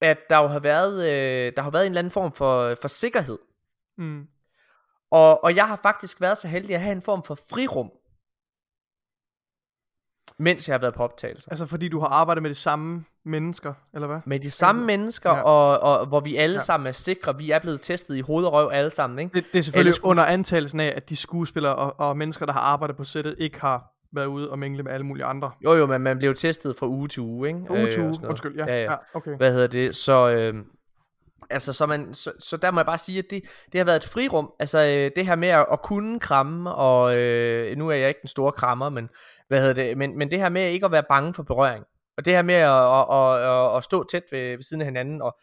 at der jo har været, øh, der har været en eller anden form for, for sikkerhed. Mm. Og, og jeg har faktisk været så heldig at have en form for frirum, mens jeg har været på optagelser. Altså fordi du har arbejdet med de samme mennesker, eller hvad? Med de samme mennesker, Ja. ja. og, og hvor vi alle Ja. ja. sammen er sikre. Vi er blevet testet i hoved og røv alle sammen, ikke? Det, det er selvfølgelig Alle skues- under antagelsen af, at de skuespillere og, og mennesker, der har arbejdet på sættet, ikke har været ude og mingle med alle mulige andre. Jo jo, men man blev testet fra uge til uge, ikke? Uge til og uge, sådan noget. undskyld, ja, ja, okay. Hvad hedder det? Så, øh, altså, så, man, så, så der må jeg bare sige, at det, det har været et frirum. Altså, øh, det her med at, at kunne kramme, og øh, nu er jeg ikke den store krammer, men, hvad hedder det? Men, men det her med ikke at være bange for berøring. Og det her med at, at, at, at, at stå tæt ved, ved siden af hinanden, og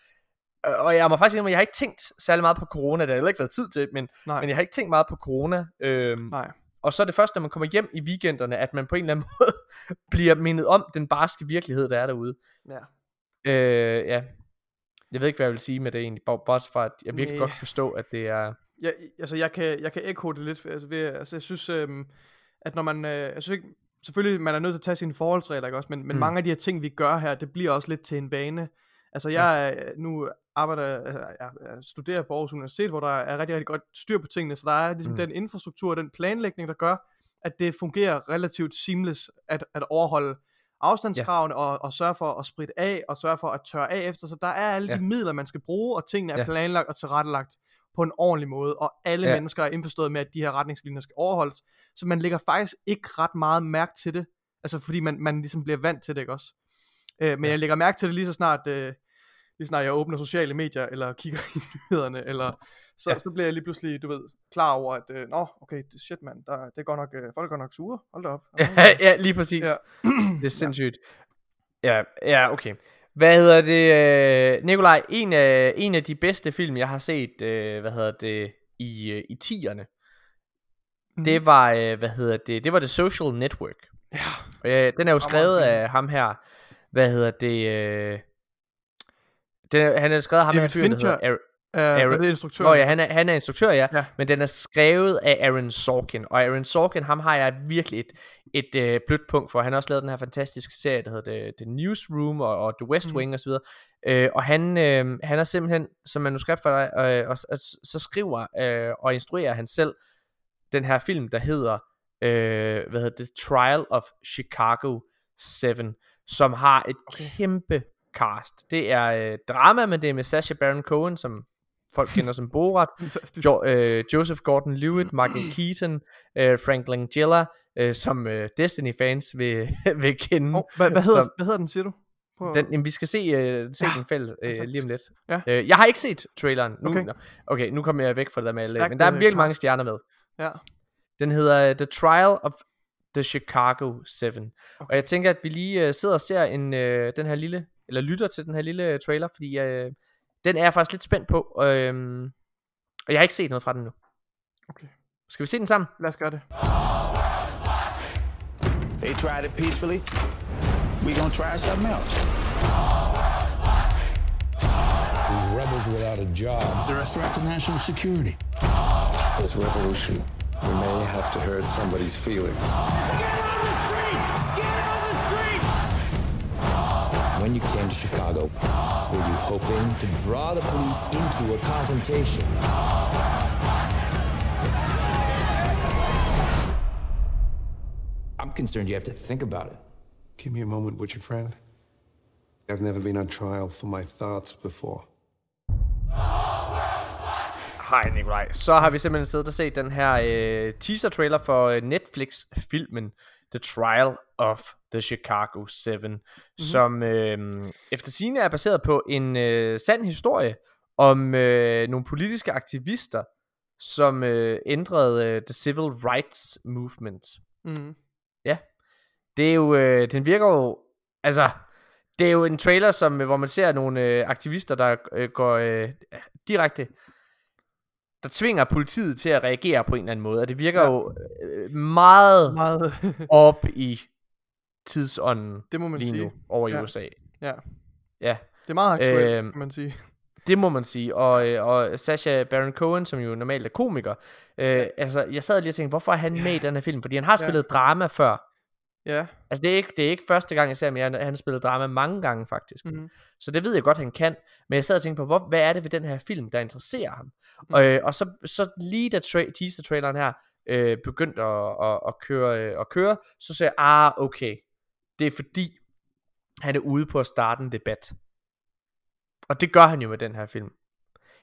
og jeg må faktisk indrømme, at jeg har ikke tænkt særlig meget på corona, det har heller ikke været tid til, men, Nej. men jeg har ikke tænkt meget på corona. Øhm, Nej. og så er det først, når man kommer hjem i weekenderne, at man på en eller anden måde bliver mindet om den barske virkelighed, der er derude. Ja. Øh, ja. Jeg ved ikke, hvad jeg vil sige med det egentlig. Bare, bare så for, at jeg virkelig Næh. godt forstå, at det er... Jeg, altså, jeg kan, jeg kan ekko det lidt, altså, ved, altså jeg synes, øhm, at når man, øh, jeg synes ikke, selvfølgelig, man er nødt til at tage sine forholdsregler, ikke også, men, men Mm. mange af de her ting, vi gør her, det bliver også lidt til en vane, Altså jeg ja. nu arbejder, altså, jeg, studerer på Aarhus Universitet, hvor der er rigtig, rigtig godt styr på tingene, så der er ligesom mm. den infrastruktur, den planlægning, der gør, at det fungerer relativt seamless at, at overholde afstandskravene ja. og, og sørge for at spritte af og sørge for at tørre af efter. Så der er alle ja. de midler, man skal bruge, og tingene er ja. planlagt og tilrettelagt på en ordentlig måde, og alle ja. mennesker er indforstået med, at de her retningslinjer skal overholdes. Så man lægger faktisk ikke ret meget mærke til det, altså fordi man, man ligesom bliver vant til det, ikke også? Øh, men ja. jeg lægger mærke til det lige så snart, øh, lige snart jeg åbner sociale medier, eller kigger i nyhederne, eller så, ja. så bliver jeg lige pludselig, du ved, klar over, at, øh, nå, okay, shit mand, der, det er godt nok, øh, folk er godt nok sure, hold da op. Ja, ja lige præcis. Ja. det er sindssygt. Ja, ja, okay. Hvad hedder det, øh, Nikolaj, en af, en af de bedste film, jeg har set, øh, hvad hedder det, i, øh, i tierne, mm. det var, øh, hvad hedder det, det var The Social Network. Ja. Øh, den er jo skrevet af ham her, hvad hedder det, øh, den han er skrevet af ham David her, Fincher, der hedder Uh, Aaron, er instruktør. Nå ja, han er, han er instruktør, ja, ja. Men den er skrevet af Aaron Sorkin. Og Aaron Sorkin, ham har jeg virkelig et, et øh, blødt punkt for. Han har også lavet den her fantastiske serie, der hedder The, The Newsroom og, og The West mm. Wing mm. osv. Øh, og han, øh, han er simpelthen som manuskript for dig, øh, og, og så skriver øh, og instruerer han selv den her film, der hedder, øh, hvad hedder det, Trial of Chicago 7, som har et okay. kæmpe cast. Det er øh, drama, men det er med Sacha Baron Cohen, som folk kender som Borat, jo, øh, Joseph Gordon-Levitt, Michael Keaton, øh, Frank Langella, øh, som øh, Destiny-fans vil, vil kende. Oh, hvad, hvad, hedder, som, hvad hedder den, siger du? På... Den, jamen, vi skal se, øh, se ja, den fælles øh, lige om lidt. Ja. Øh, jeg har ikke set traileren. Nu, okay. okay, nu kommer jeg væk fra det der med LA, men der er virkelig mange stjerner med. Ja. Den hedder uh, The Trial of the Chicago 7. Okay. Og jeg tænker, at vi lige uh, sidder og ser en, uh, den her lille, eller lytter til den her lille trailer, fordi uh, den er jeg faktisk lidt spændt på. Og, øhm, og jeg har ikke set noget fra den nu. Okay. Skal vi se den sammen? Lad os gøre det. They tried it peacefully. We gonna try something else. These rebels without a job. They're a threat to national security. This revolution, we may have to hurt somebody's feelings. Get on the street! Get on the street! When you came to Chicago, were you hoping to draw the police into a confrontation? I'm concerned you have to think about it. Give me a moment, would you, friend? I've never been on trial for my thoughts before. Hej Nikolaj. Så har vi simpelthen siddet og set den her øh, teaser-trailer for øh, Netflix-filmen The Trial of the Chicago 7, mm-hmm. som øh, efter sigende er baseret på en øh, sand historie om øh, nogle politiske aktivister, som øh, ændrede øh, the civil rights movement. Mm. Ja. Det er jo, øh, den virker jo, altså, det er jo en trailer, som, hvor man ser nogle øh, aktivister, der øh, går øh, direkte, der tvinger politiet til at reagere på en eller anden måde, og det virker ja. jo øh, meget, meget. op i tidsånden det må man lige sige. nu over i ja. USA. Ja. Ja. Det er meget aktuelt, øh, kan man sige. Det må man sige. Og, øh, og Sacha Baron Cohen, som jo normalt er komiker, øh, ja. altså, jeg sad lige og tænkte, hvorfor er han ja. med i den her film? Fordi han har spillet ja. drama før. Ja. Altså det er ikke, det er ikke første gang jeg ser ham, han har spillet drama mange gange faktisk. Mm-hmm. Så det ved jeg godt han kan, men jeg sad og tænkte på, hvor, hvad er det ved den her film, der interesserer ham? Mm. Og, øh, og så, så lige da tra- teaser traileren her øh, begyndte at, at, at, køre, øh, at køre, så sagde jeg, ah okay, det er fordi han er ude på at starte en debat. Og det gør han jo med den her film.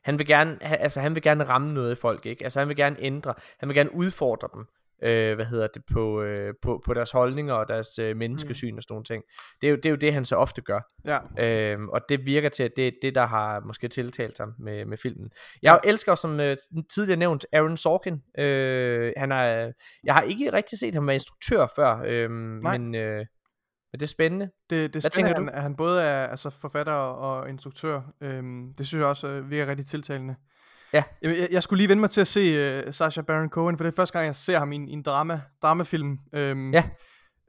Han vil gerne, altså han vil gerne ramme noget i folk, ikke? Altså han vil gerne ændre, han vil gerne udfordre dem øh, hvad hedder det, på, øh, på, på deres holdninger og deres øh, menneskesyn mm. og sådan nogle ting. Det er, jo, det er jo det, han så ofte gør. Ja. Øhm, og det virker til, at det er det, der har måske tiltalt ham med, med filmen. Jeg ja. elsker, som øh, tidligere nævnt, Aaron Sorkin. Øh, han er, jeg har ikke rigtig set ham være instruktør før, øh, men... Øh, men det er spændende. Det, det er Hvad spændende, tænker at han, at han både er altså, forfatter og instruktør. Øhm, det synes jeg også øh, virker rigtig tiltalende. Ja. Jeg, jeg, jeg skulle lige vende mig til at se uh, Sacha Baron Cohen, for det er første gang, jeg ser ham i en, i en drama, dramafilm. Øhm, ja.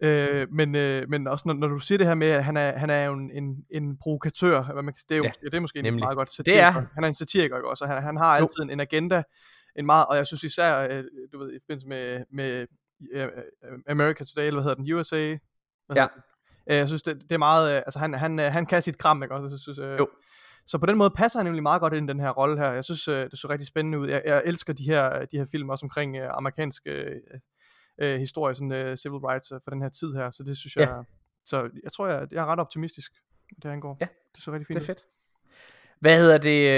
Øh, men, øh, men også når, når du siger det her med, at han er, han er jo en, en, en provokatør, hvad man kan, det, er jo, ja, det er måske nemlig. en meget godt satiriker. Det er. Han er en satiriker også, og han, han har altid en, en agenda, en meget, og jeg synes især, øh, du ved, i forbindelse med, med uh, America Today, eller hvad hedder den, USA, hvad ja. Øh, jeg synes, det, det er meget, øh, altså han, han, øh, han kan sit kram, ikke også? Jeg synes, øh, jo. Så på den måde passer han nemlig meget godt ind i den her rolle her. Jeg synes, øh, det så rigtig spændende ud. Jeg, jeg elsker de her, de her film også omkring øh, amerikanske øh, øh, historie, sådan øh, civil rights øh, for den her tid her. Så det synes jeg, ja. så jeg tror, jeg, jeg er ret optimistisk, det angår. Ja, det så rigtig fint det er fedt. Hvad hedder det,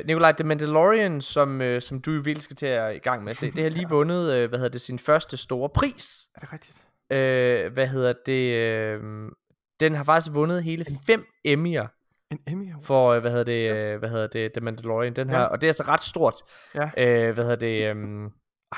øh, Nikolaj, The Mandalorian, som, øh, som du virkelig skal til at i gang med at se, det har lige vundet, øh, hvad hedder det, sin første store pris. Er det rigtigt? Øh, hvad hedder det, øh, den har faktisk vundet hele fem Emmy'er. En Emmy For, øh, hvad hedder det, ja. hvad hedder det, The Mandalorian, den her, ja. og det er altså ret stort. Ja. Øh, hvad hedder det, øh,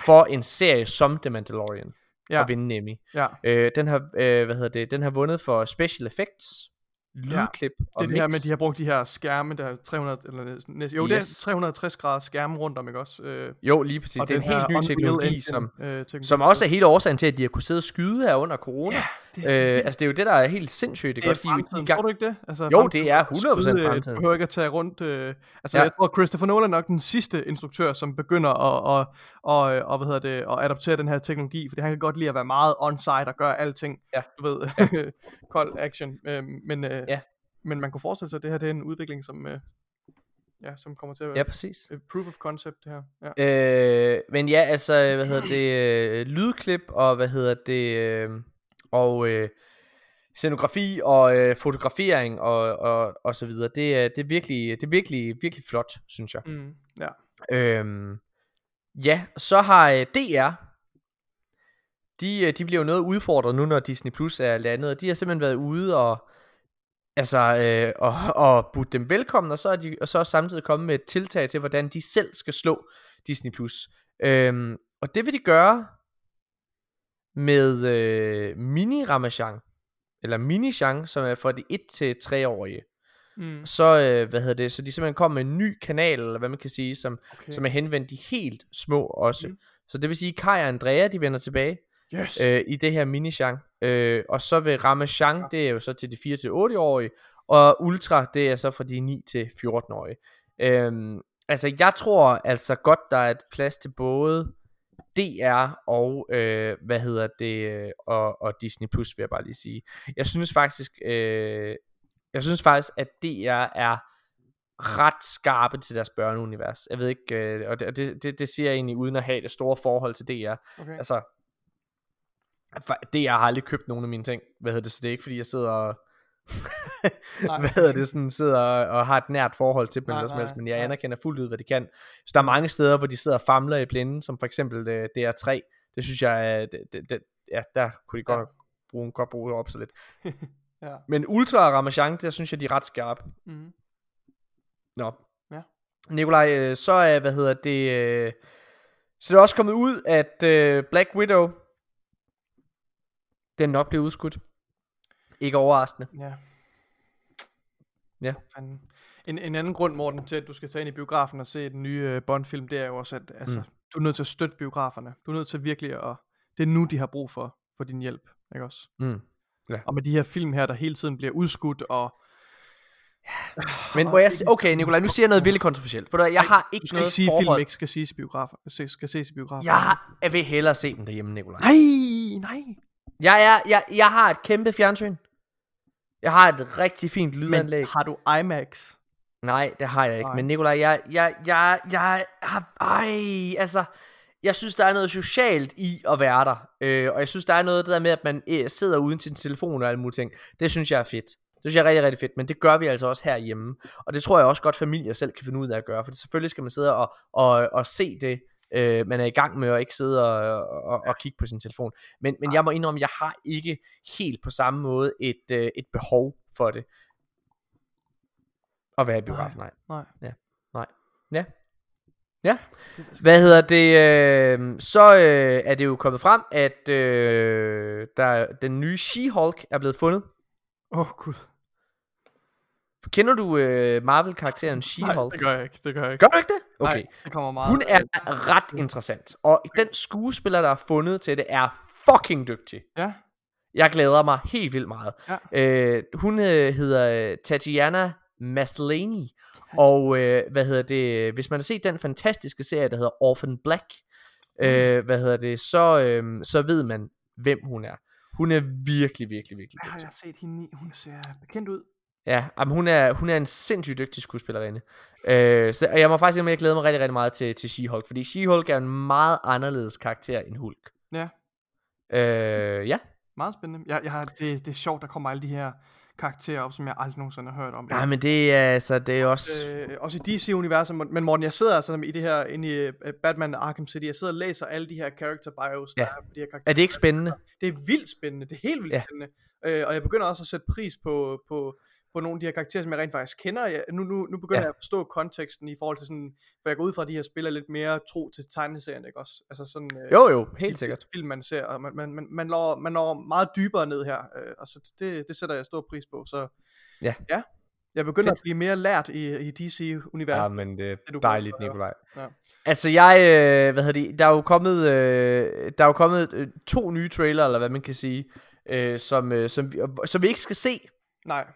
for en serie som The Mandalorian. Ja. At vinde en Emmy. Ja. Øh, den har, øh, hvad hedder det, den har vundet for special effects, lydklip ja, og det er det her med, at de har brugt de her skærme, der er 300, eller næsten, jo, yes. det er 360 grader skærme rundt om, ikke også? Øh, jo, lige præcis. Det er en helt ny teknologi, som, øh, teknologi, som også er hele årsagen til, at de har kunne sidde og skyde her under corona. Ja, det er, øh, altså, det er jo det, der er helt sindssygt. Det er også, fremtiden, de, gang... tror du ikke det? Altså, jo, det er 100% skyde, fremtiden. Du behøver ikke at tage rundt. Øh, altså, ja. jeg tror, Christopher Nolan er nok den sidste instruktør, som begynder at, at, og, og, hvad hedder det, at adoptere den her teknologi, fordi han kan godt lide at være meget on-site og gøre alting, ja. du ved, ja. kold action. Øh, men, øh, ja men man kunne forestille sig, at det her det er en udvikling, som, øh, ja, som kommer til at være ja, præcis. proof of concept det her. Ja. Øh, men ja, altså, hvad hedder det, øh, lydklip og hvad hedder det, øh, og øh, scenografi og øh, fotografering og, og, og så videre. Det er, det er virkelig, det er virkelig, virkelig flot, synes jeg. Mm, ja. Øhm, ja, så har øh, DR, de, de bliver jo noget udfordret nu, når Disney Plus er landet, og de har simpelthen været ude og altså, øh, og, og budt dem velkommen, og så er de og så er samtidig kommet med et tiltag til, hvordan de selv skal slå Disney+. Plus. Øhm, og det vil de gøre med øh, mini Ramachan, eller mini Shang, som er for de 1-3-årige. Mm. Så, øh, hvad hedder det, så de simpelthen kommer med en ny kanal, eller hvad man kan sige, som, okay. som er henvendt de helt små også. Mm. Så det vil sige, Kai og Andrea, de vender tilbage yes. øh, i det her mini Shang. Øh, og så vil Ramachan, ja. det er jo så til de 4-8-årige, og Ultra, det er så for de 9-14-årige. Øhm, altså, jeg tror altså godt, der er et plads til både DR og, øh, hvad hedder det, og, og Disney Plus, vil jeg bare lige sige. Jeg synes faktisk, øh, jeg synes faktisk, at DR er ret skarpe til deres børneunivers. Jeg ved ikke, øh, og det, det, det, siger jeg egentlig uden at have det store forhold til DR. Okay. Altså, jeg har aldrig købt nogen af mine ting. Hvad hedder det? Så det er ikke fordi jeg sidder og hvad hedder det sådan sidder og, og har et nært forhold til dem nej, eller som helst, men jeg nej. anerkender fuldt ud hvad de kan. Så der er mange steder hvor de sidder og famler i blinden, som for eksempel uh, DR3. Det synes jeg det, det, det, ja, der kunne de godt ja. bruge godt bruge op så lidt. ja. Men Ultra Ramachan, der synes jeg de er ret skarpe. Mm. Nå. Ja. Nikolaj, så er hvad hedder det så det er også kommet ud at Black Widow den nok bliver udskudt. Ikke overraskende. Ja. Ja. En, en anden grund, Morten, til at du skal tage ind i biografen og se den nye uh, Bond-film, det er jo også, at altså, mm. du er nødt til at støtte biograferne. Du er nødt til virkelig at... Det er nu, de har brug for, for din hjælp, ikke også? Mm. Ja. Og med de her film her, der hele tiden bliver udskudt, og... Men må jeg sige, okay Nikolaj, nu siger jeg noget virkelig kontroversielt. For jeg har ikke du skal noget ikke sige, forhold... film ikke skal ses i biografer. Skal, ses i biografer. Jeg vil hellere se den derhjemme, Nikolaj. Nej, nej. Jeg, er, jeg, jeg har et kæmpe fjernsyn. Jeg har et rigtig fint lydanlæg. Men har du IMAX? Nej, det har jeg ikke. Nej. Men Nikolaj, jeg, jeg, jeg, jeg har... Ej, altså... Jeg synes, der er noget socialt i at være der. Øh, og jeg synes, der er noget der med, at man øh, sidder uden sin telefon og alle mulige ting. Det synes jeg er fedt. Det synes jeg er rigtig, rigtig fedt. Men det gør vi altså også herhjemme. Og det tror jeg også godt, familier selv kan finde ud af at gøre. For selvfølgelig skal man sidde og, og, og se det øh, man er i gang med at ikke sidde og, og, og kigge på sin telefon. Men, men jeg må indrømme, jeg har ikke helt på samme måde et, øh, et behov for det. At være i biografen, nej. Nej. Ja. Nej. Ja. Ja. Hvad hedder det? Øh, så øh, er det jo kommet frem, at øh, der, den nye She-Hulk er blevet fundet. Åh, oh, gud. Kender du øh, Marvel-karakteren She-Hulk? Nej, det gør jeg ikke. Det gør jeg ikke. Gør du ikke det? Okay. Nej, det kommer meget. Hun er ret interessant. Og den skuespiller, der er fundet til det, er fucking dygtig. Ja. Jeg glæder mig helt vildt meget. Ja. Øh, hun øh, hedder Tatiana Maslany. Og øh, hvad hedder det? Hvis man har set den fantastiske serie, der hedder Orphan Black, øh, hvad hedder det? Så, øh, så ved man, hvem hun er. Hun er virkelig, virkelig, virkelig har dygtig. jeg set hende i? Hun ser bekendt ud. Ja, jamen, hun, er, hun er en sindssygt dygtig skuespillerinde. Øh, så og jeg må faktisk sige, at jeg glæder mig rigtig, rigtig meget til, til She-Hulk, fordi She-Hulk er en meget anderledes karakter end Hulk. Ja. Øh, ja. Meget spændende. Jeg, jeg har, det, det er sjovt, der kommer alle de her karakterer op, som jeg aldrig nogensinde har hørt om. Nej, men det er, altså, det er også... Øh, også i DC-universet, men Morten, jeg sidder altså i det her, inde i uh, Batman Arkham City, jeg sidder og læser alle de her character bios, Ja. der er på de her karakterer. Er det ikke spændende? Det er vildt spændende, det er helt vildt Ja. ja. spændende. Øh, og jeg begynder også at sætte pris på, på, på nogle af de her karakterer, som jeg rent faktisk kender. Jeg, nu, nu, nu begynder Ja. jeg at forstå konteksten i forhold til sådan, for jeg går ud fra, at de her spiller lidt mere tro til tegneserien, ikke også? Altså sådan, øh, Jo, jo, helt de sikkert. Film, man ser, og man, man, man, man, når, man når meget dybere ned her, øh, og så det, det sætter jeg stor pris på. Så Ja. ja jeg begynder Fedt. at blive mere lært i, i DC-universet. Ja, men det er dejligt. Nikolaj. Ja. Altså jeg, øh, hvad hedder det, der er jo kommet, øh, der er jo kommet øh, to nye trailer, eller hvad man kan sige, øh, som, øh, som, vi, som vi ikke skal se. Nej.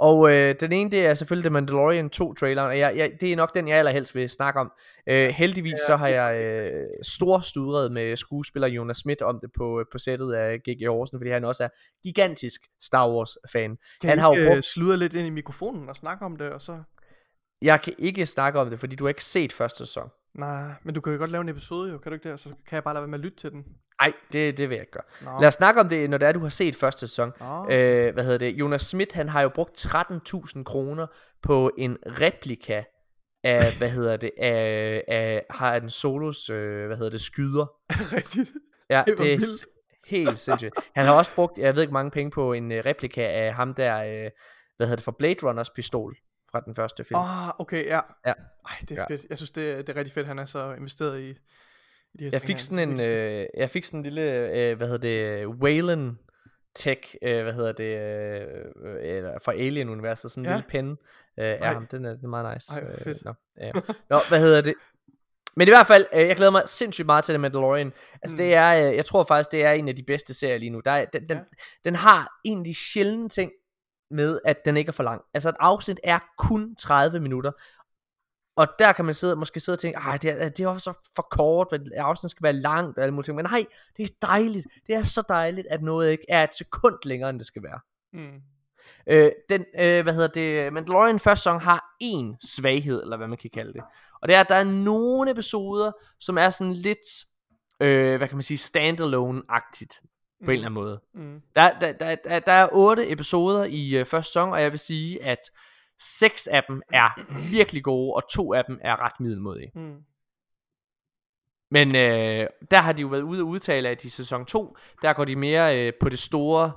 Og øh, den ene, det er selvfølgelig The Mandalorian 2 traileren, og jeg, jeg, det er nok den, jeg allerhelst vil snakke om. Øh, heldigvis så har jeg øh, storstudret med skuespiller Jonas Schmidt om det på, på sættet af G.G. Horsen, fordi han også er gigantisk Star Wars-fan. Kan han I har ikke brugt... brugt, sludre lidt ind i mikrofonen og snakke om det, og så... jeg kan ikke snakke om det, fordi du har ikke set første sæson. Nej, men du kan jo godt lave en episode jo, kan du ikke det? Så kan jeg bare lade være med at lytte til den. Nej, det, det vil jeg ikke gøre. Nå. Lad os snakke om det, når det er, du har set første sæson. Nå. Øh, hvad hedder det? Jonas Schmidt, han har jo brugt 13.000 kroner på en replika af, hvad hedder det, af, af har en solos, øh, hvad hedder det, skyder. Rigtigt. Ja, Det det er vildt. helt sindssygt. Han har også brugt, jeg ved ikke mange penge på en øh, replika af ham der, øh, hvad hedder det, for Blade Runners pistol fra den første film. Oh, okay, ja. Ja. Ej, det er Ja. fedt. Jeg synes, det, er- det er rigtig fedt, han er så investeret i, i de her Jeg fik sådan en, øh, jeg fik sådan en lille, øh, hvad hedder det, Wayland Tech, øh, hvad hedder det, øh, øh, eller fra Alien-universet, sådan en Ja. lille pen øh, af ham, den er, den er meget nice. Ej, øh, fedt. Nå, ja. nå, hvad hedder det? Men i hvert fald, øh, jeg glæder mig sindssygt meget til The Mandalorian. Altså Mm. det er, øh, jeg tror faktisk, det er en af de bedste serier lige nu. Der er, den, den, Ja. den har en af de sjældne ting med, at den ikke er for lang. Altså et afsnit er kun 30 minutter. Og der kan man sidde, måske sidde og tænke, Ej, det er, det er også for kort, at afsnittet skal være langt og alle mulige ting. Men nej, det er dejligt. Det er så dejligt, at noget ikke er et sekund længere, end det skal være. Mm. Øh, den, øh, hvad hedder det, Mandalorian første sæson har en svaghed, eller hvad man kan kalde det. Og det er, at der er nogle episoder, som er sådan lidt, øh, hvad kan man sige, standalone-agtigt, på en eller anden måde. Mm. Der, der, der, der, der er otte episoder i øh, første sæson, og jeg vil sige, at seks af dem er virkelig gode, og to af dem er ret middelmodige. Mm. Men øh, der har de jo været ude og udtale, at i sæson 2, der går de mere øh, på det store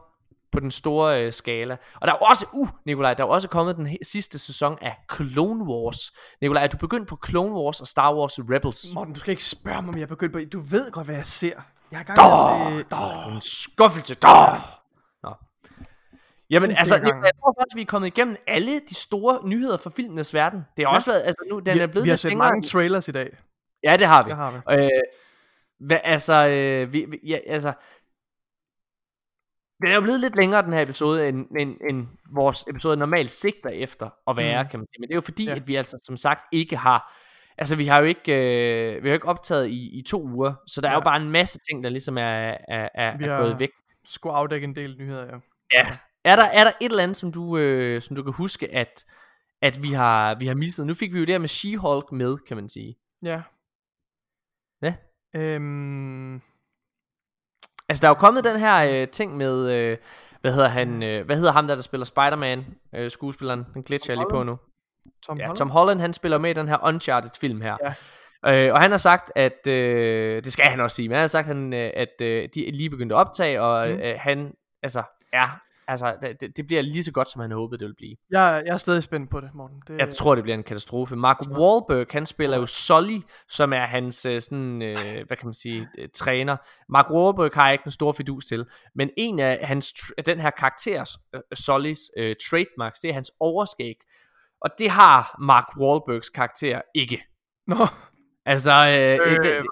på den store øh, skala. Og der er også, uh, Nikolaj, der er også kommet den sidste sæson af Clone Wars. Nikolaj, er du begyndt på Clone Wars og Star Wars Rebels? Morten, du skal ikke spørge mig, om jeg er begyndt på... Du ved godt, hvad jeg ser. Jeg i gang med at se... Dåh! En skuffelse. Dåh! Nå. Jamen, Den altså, gang. Nikolaj, jeg tror faktisk, vi er kommet igennem alle de store nyheder fra filmenes verden. Det har Ja. også været, altså nu, den vi, er blevet vi har set længere. mange trailers i dag. Ja, det har vi. Det har vi. Øh, hvad, altså, øh, vi, vi, ja, altså, den er jo blevet lidt længere, den her episode, end, end, end vores episode normalt sigter efter at være, Mm. kan man sige. Men det er jo fordi, Ja. at vi altså, som sagt, ikke har, altså vi har jo ikke, øh, vi har jo ikke optaget i, i to uger, så der er jo Ja. bare en masse ting, der ligesom er, er, er, Vi er gået væk. Skulle afdække en del nyheder, ja. Ja. Er der, er der et eller andet, som du, øh, som du kan huske, at, at vi har, vi har misset? Nu fik vi jo det her med She-Hulk med, kan man sige. Ja. Ja. Øhm, Altså, der er jo kommet den her øh, ting med, øh, hvad hedder han, øh, hvad hedder ham der, der spiller Spider-Man, øh, skuespilleren, den glitcher jeg lige på nu. Tom Ja, Holland? Tom Holland, han spiller med i den her Uncharted-film her. Ja. Øh, og han har sagt, at, øh, det skal han også sige, men han har sagt, at, han, øh, at øh, de er lige begyndt at optage, og Mm. øh, han, altså, ja, altså, det- det, bliver lige så godt, som han håbede, det ville blive. jeg, jeg er stadig spændt på det, Morten. Det, Jeg tror, det bliver en katastrofe. Mark Wahlberg, han spiller jo Sully, som er hans øh, sådan, øh, hvad kan man sige, øh, træner. Mark Wahlberg har jeg ikke en stor fidus til, men en af hans, den her karakters, øh, Sullys øh, trademarks, det er hans overskæg. Og det har Mark Wahlbergs karakter ikke. Nå. Altså, øh, Øh, det,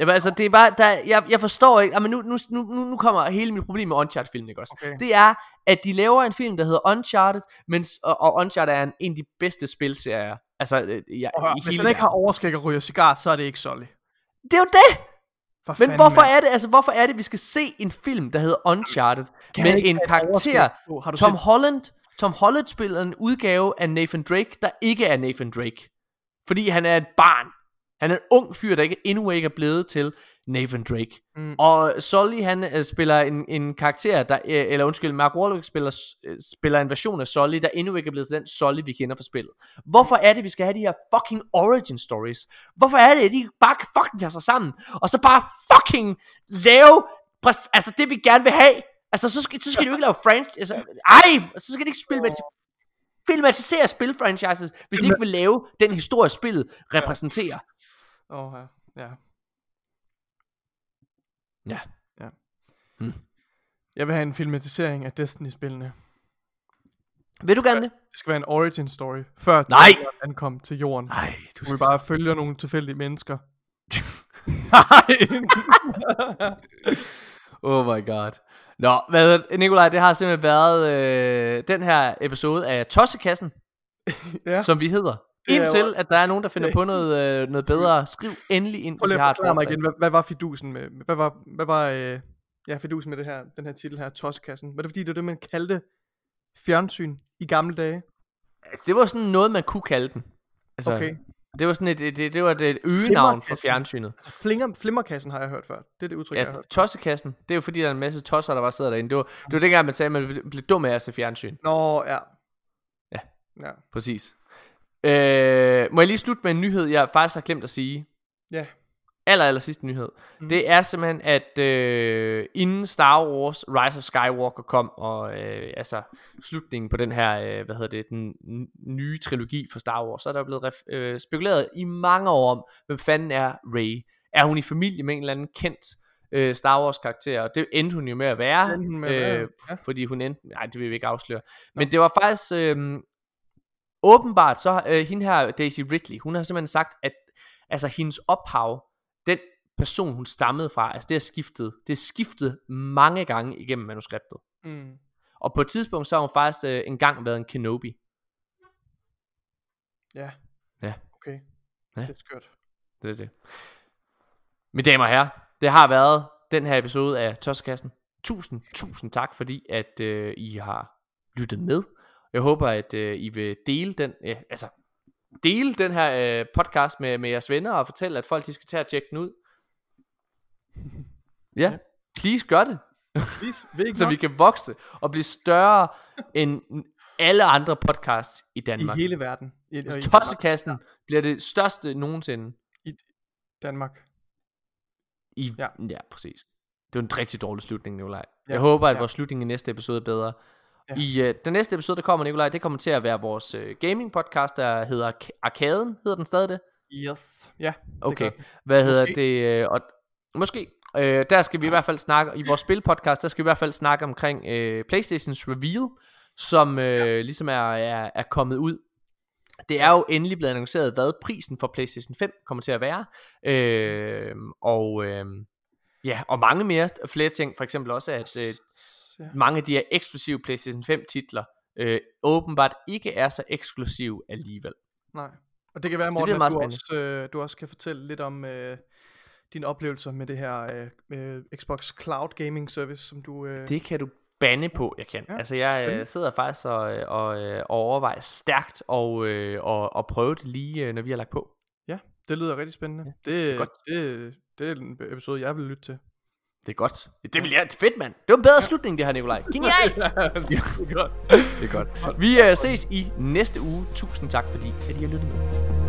Jamen, altså, det er bare, der, jeg, jeg forstår ikke, men nu, nu, nu, nu kommer hele mit problem med Uncharted-filmen, ikke også? Okay. Det er, at de laver en film, der hedder Uncharted, mens, og, og Uncharted er en, en af de bedste spilserier, altså, øh, at høre, i Hvis han ikke har overskæg og ryger cigar, så er det ikke Solly. Det er jo det! For Men hvorfor mand. er det, altså hvorfor er det, vi skal se en film, der hedder Uncharted, Kan med jeg en karakter? Har du Tom set- Holland, Tom Holland spiller en udgave af Nathan Drake, der ikke er Nathan Drake. Fordi han er et barn. Han er en ung fyr, der ikke, endnu ikke er blevet til Nathan Drake. Mm. Og Sully, han øh, spiller en, en karakter, der, øh, eller undskyld, Mark Wahlberg spiller, øh, spiller en version af Sully, der endnu ikke er blevet til den Sully, vi kender fra spillet. Hvorfor er det, vi skal have de her fucking origin stories? Hvorfor er det, at de bare fucking tager sig sammen, og så bare fucking lave, præs- altså det vi gerne vil have? Altså, så skal, så skal de jo ikke lave franchise, altså, ej, så skal de ikke spille med filmatisere spil-franchises, hvis de ikke vil lave den historie, spillet repræsenterer. Åh, ja. ja. Ja. Ja. Hmm. Jeg vil have en filmatisering af Destiny-spillene. Vil du gerne det? Det skal være en origin story, før Nej! Destiny ankom til jorden. Nej, du Vi skal bare følger nogle tilfældige mennesker. Oh my god. Nå, hvad, Nikolaj, det har simpelthen været øh, den her episode af Tossekassen, ja. som vi hedder. Er Indtil, at der er nogen, der finder på noget, øh, noget bedre, skriv endelig ind, hvis I har et mig igen, hvad, hvad var fidusen med, hvad var, hvad var øh, ja, fidusen med det her, den her titel her, Tossekassen? Var det fordi, det var det, man kaldte fjernsyn i gamle dage? Altså, Det var sådan noget, man kunne kalde den. Altså, Okay. Det var sådan et, et, et, det var et, et øgenavn for Flimmerkassen. fjernsynet. Altså flinger, flimmerkassen har jeg hørt før. Det er det udtryk, jeg har Ja, hørt. tossekassen, det er jo fordi, der er en masse tosser, der bare sidder derinde. Det var, det var dengang, man sagde, at man blev dum af at se fjernsyn. Nå, ja. Ja. Ja. Præcis. Øh, må jeg lige slutte med en nyhed, jeg faktisk har glemt at sige. Ja. Aller, aller sidste nyhed. Mm. Det er simpelthen, at øh, inden Star Wars Rise of Skywalker kom, og øh, altså slutningen på den her, øh, hvad hedder det, den nye trilogi for Star Wars, så er der blevet øh, spekuleret i mange år om, hvem fanden er Rey? Er hun i familie med en eller anden kendt øh, Star Wars karakter? Og det endte hun jo med at være, med at være, ja. fordi hun endte, nej det vil vi ikke afsløre. Men det var faktisk, øh, åbenbart så øh, hende her Daisy Ridley, hun har simpelthen sagt, at altså hendes ophav, den person hun stammede fra, altså det er skiftet, det er skiftet mange gange igennem manuskriptet. Mm. Og på et tidspunkt så har hun faktisk øh, engang været en Kenobi. Ja. Ja. Okay. Ja. Det er skørt. Det er det. Mine damer og herrer, det har været den her episode af Tossekassen. Tusind, tusind tak, fordi at øh, I har lyttet med. Jeg håber, at øh, I vil dele den, øh, altså dele den her øh, podcast med, med jeres venner og fortælle, at folk de skal tage og tjekke den ud. Ja, please gør det. Please, I så vi kan vokse og blive større end alle andre podcasts i Danmark. I hele verden. I, og i Tossekassen bliver det største nogensinde. Danmark. I, ja. ja, præcis. Det var en rigtig dårlig slutning, Nikolaj. Ja, Jeg håber, at ja. vores slutning i næste episode er bedre. Ja. I uh, den næste episode, der kommer, Nikolaj, det kommer til at være vores uh, gaming podcast, der hedder Arkaden. Hedder den stadig det? Yes. Ja, det Okay. Hvad hedder Måske. det? Øh, og, måske. Øh, der skal vi i hvert fald snakke, i vores spilpodcast, der skal vi i hvert fald snakke omkring øh, Playstations Reveal, som øh, ja. ligesom er, er, er kommet ud. Det er jo endelig blevet annonceret, hvad prisen for PlayStation 5 kommer til at være. Øh, og øh, ja, og mange mere, flere ting, for eksempel også, at øh, Ja. mange af de her eksklusive PlayStation 5 titler, øh, åbenbart ikke er så eksklusive alligevel. Nej. Og det kan være, Det Morten, at du også, øh, du også kan fortælle lidt om øh, dine oplevelser med det her øh, øh, Xbox Cloud Gaming Service, som du... Øh, Det kan du bande på, jeg kan. Ja, altså jeg øh, spændende. sidder faktisk og, øh, og, øh, og overvejer stærkt og, øh, og, og prøve det lige, øh, når vi har lagt på. Ja, det lyder rigtig spændende. Ja, det, er godt. Det, det er en episode, jeg vil lytte til. Det er godt. Det vil jeg. Det er fedt, mand. Det var en bedre ja. slutning, det her, Nikolaj. Genialt! det er godt. det er godt. Vi øh, ses i næste uge. Tusind tak, fordi at I har lyttet med.